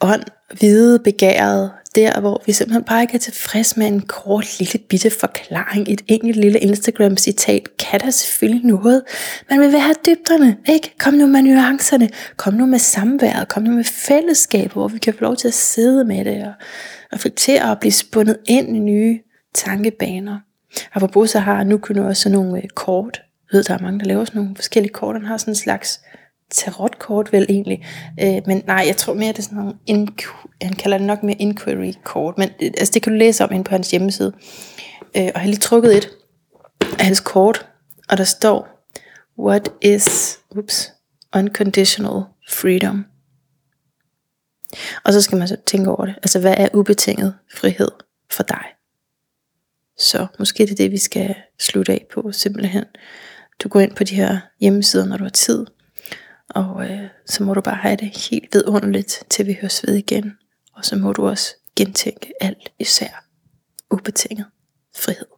ånd, hvide, begæret, der hvor vi simpelthen bare ikke er tilfreds med en kort lille bitte forklaring, et enkelt lille Instagram-citat, kan der selvfølgelig noget. Man vil have dybderne, ikke? Kom nu med nuancerne, kom nu med samværet, kom nu med fællesskabet, hvor vi kan få lov til at sidde med det og reflektere og blive spundet ind i nye tankebaner. Apropos så har nu kun også sådan nogle øh, kort. Jeg ved, der er mange, der laver sådan nogle forskellige kort. Han har sådan en slags tarotkort vel egentlig. Øh, men nej, jeg tror mere, det er sådan nogle, inqu- han kalder det nok mere inquiry kort. Men øh, altså, det kan du læse om inde på hans hjemmeside. Øh, og jeg har lige trukket et af hans kort, og der står, What is oops, unconditional freedom? Og så skal man så tænke over det. Altså, hvad er ubetinget frihed for dig? Så måske det er det, vi skal slutte af på, simpelthen. Du går ind på de her hjemmesider, når du har tid, og øh, så må du bare have det helt vidunderligt, til vi høres ved igen. Og så må du også gentænke alt især ubetinget frihed.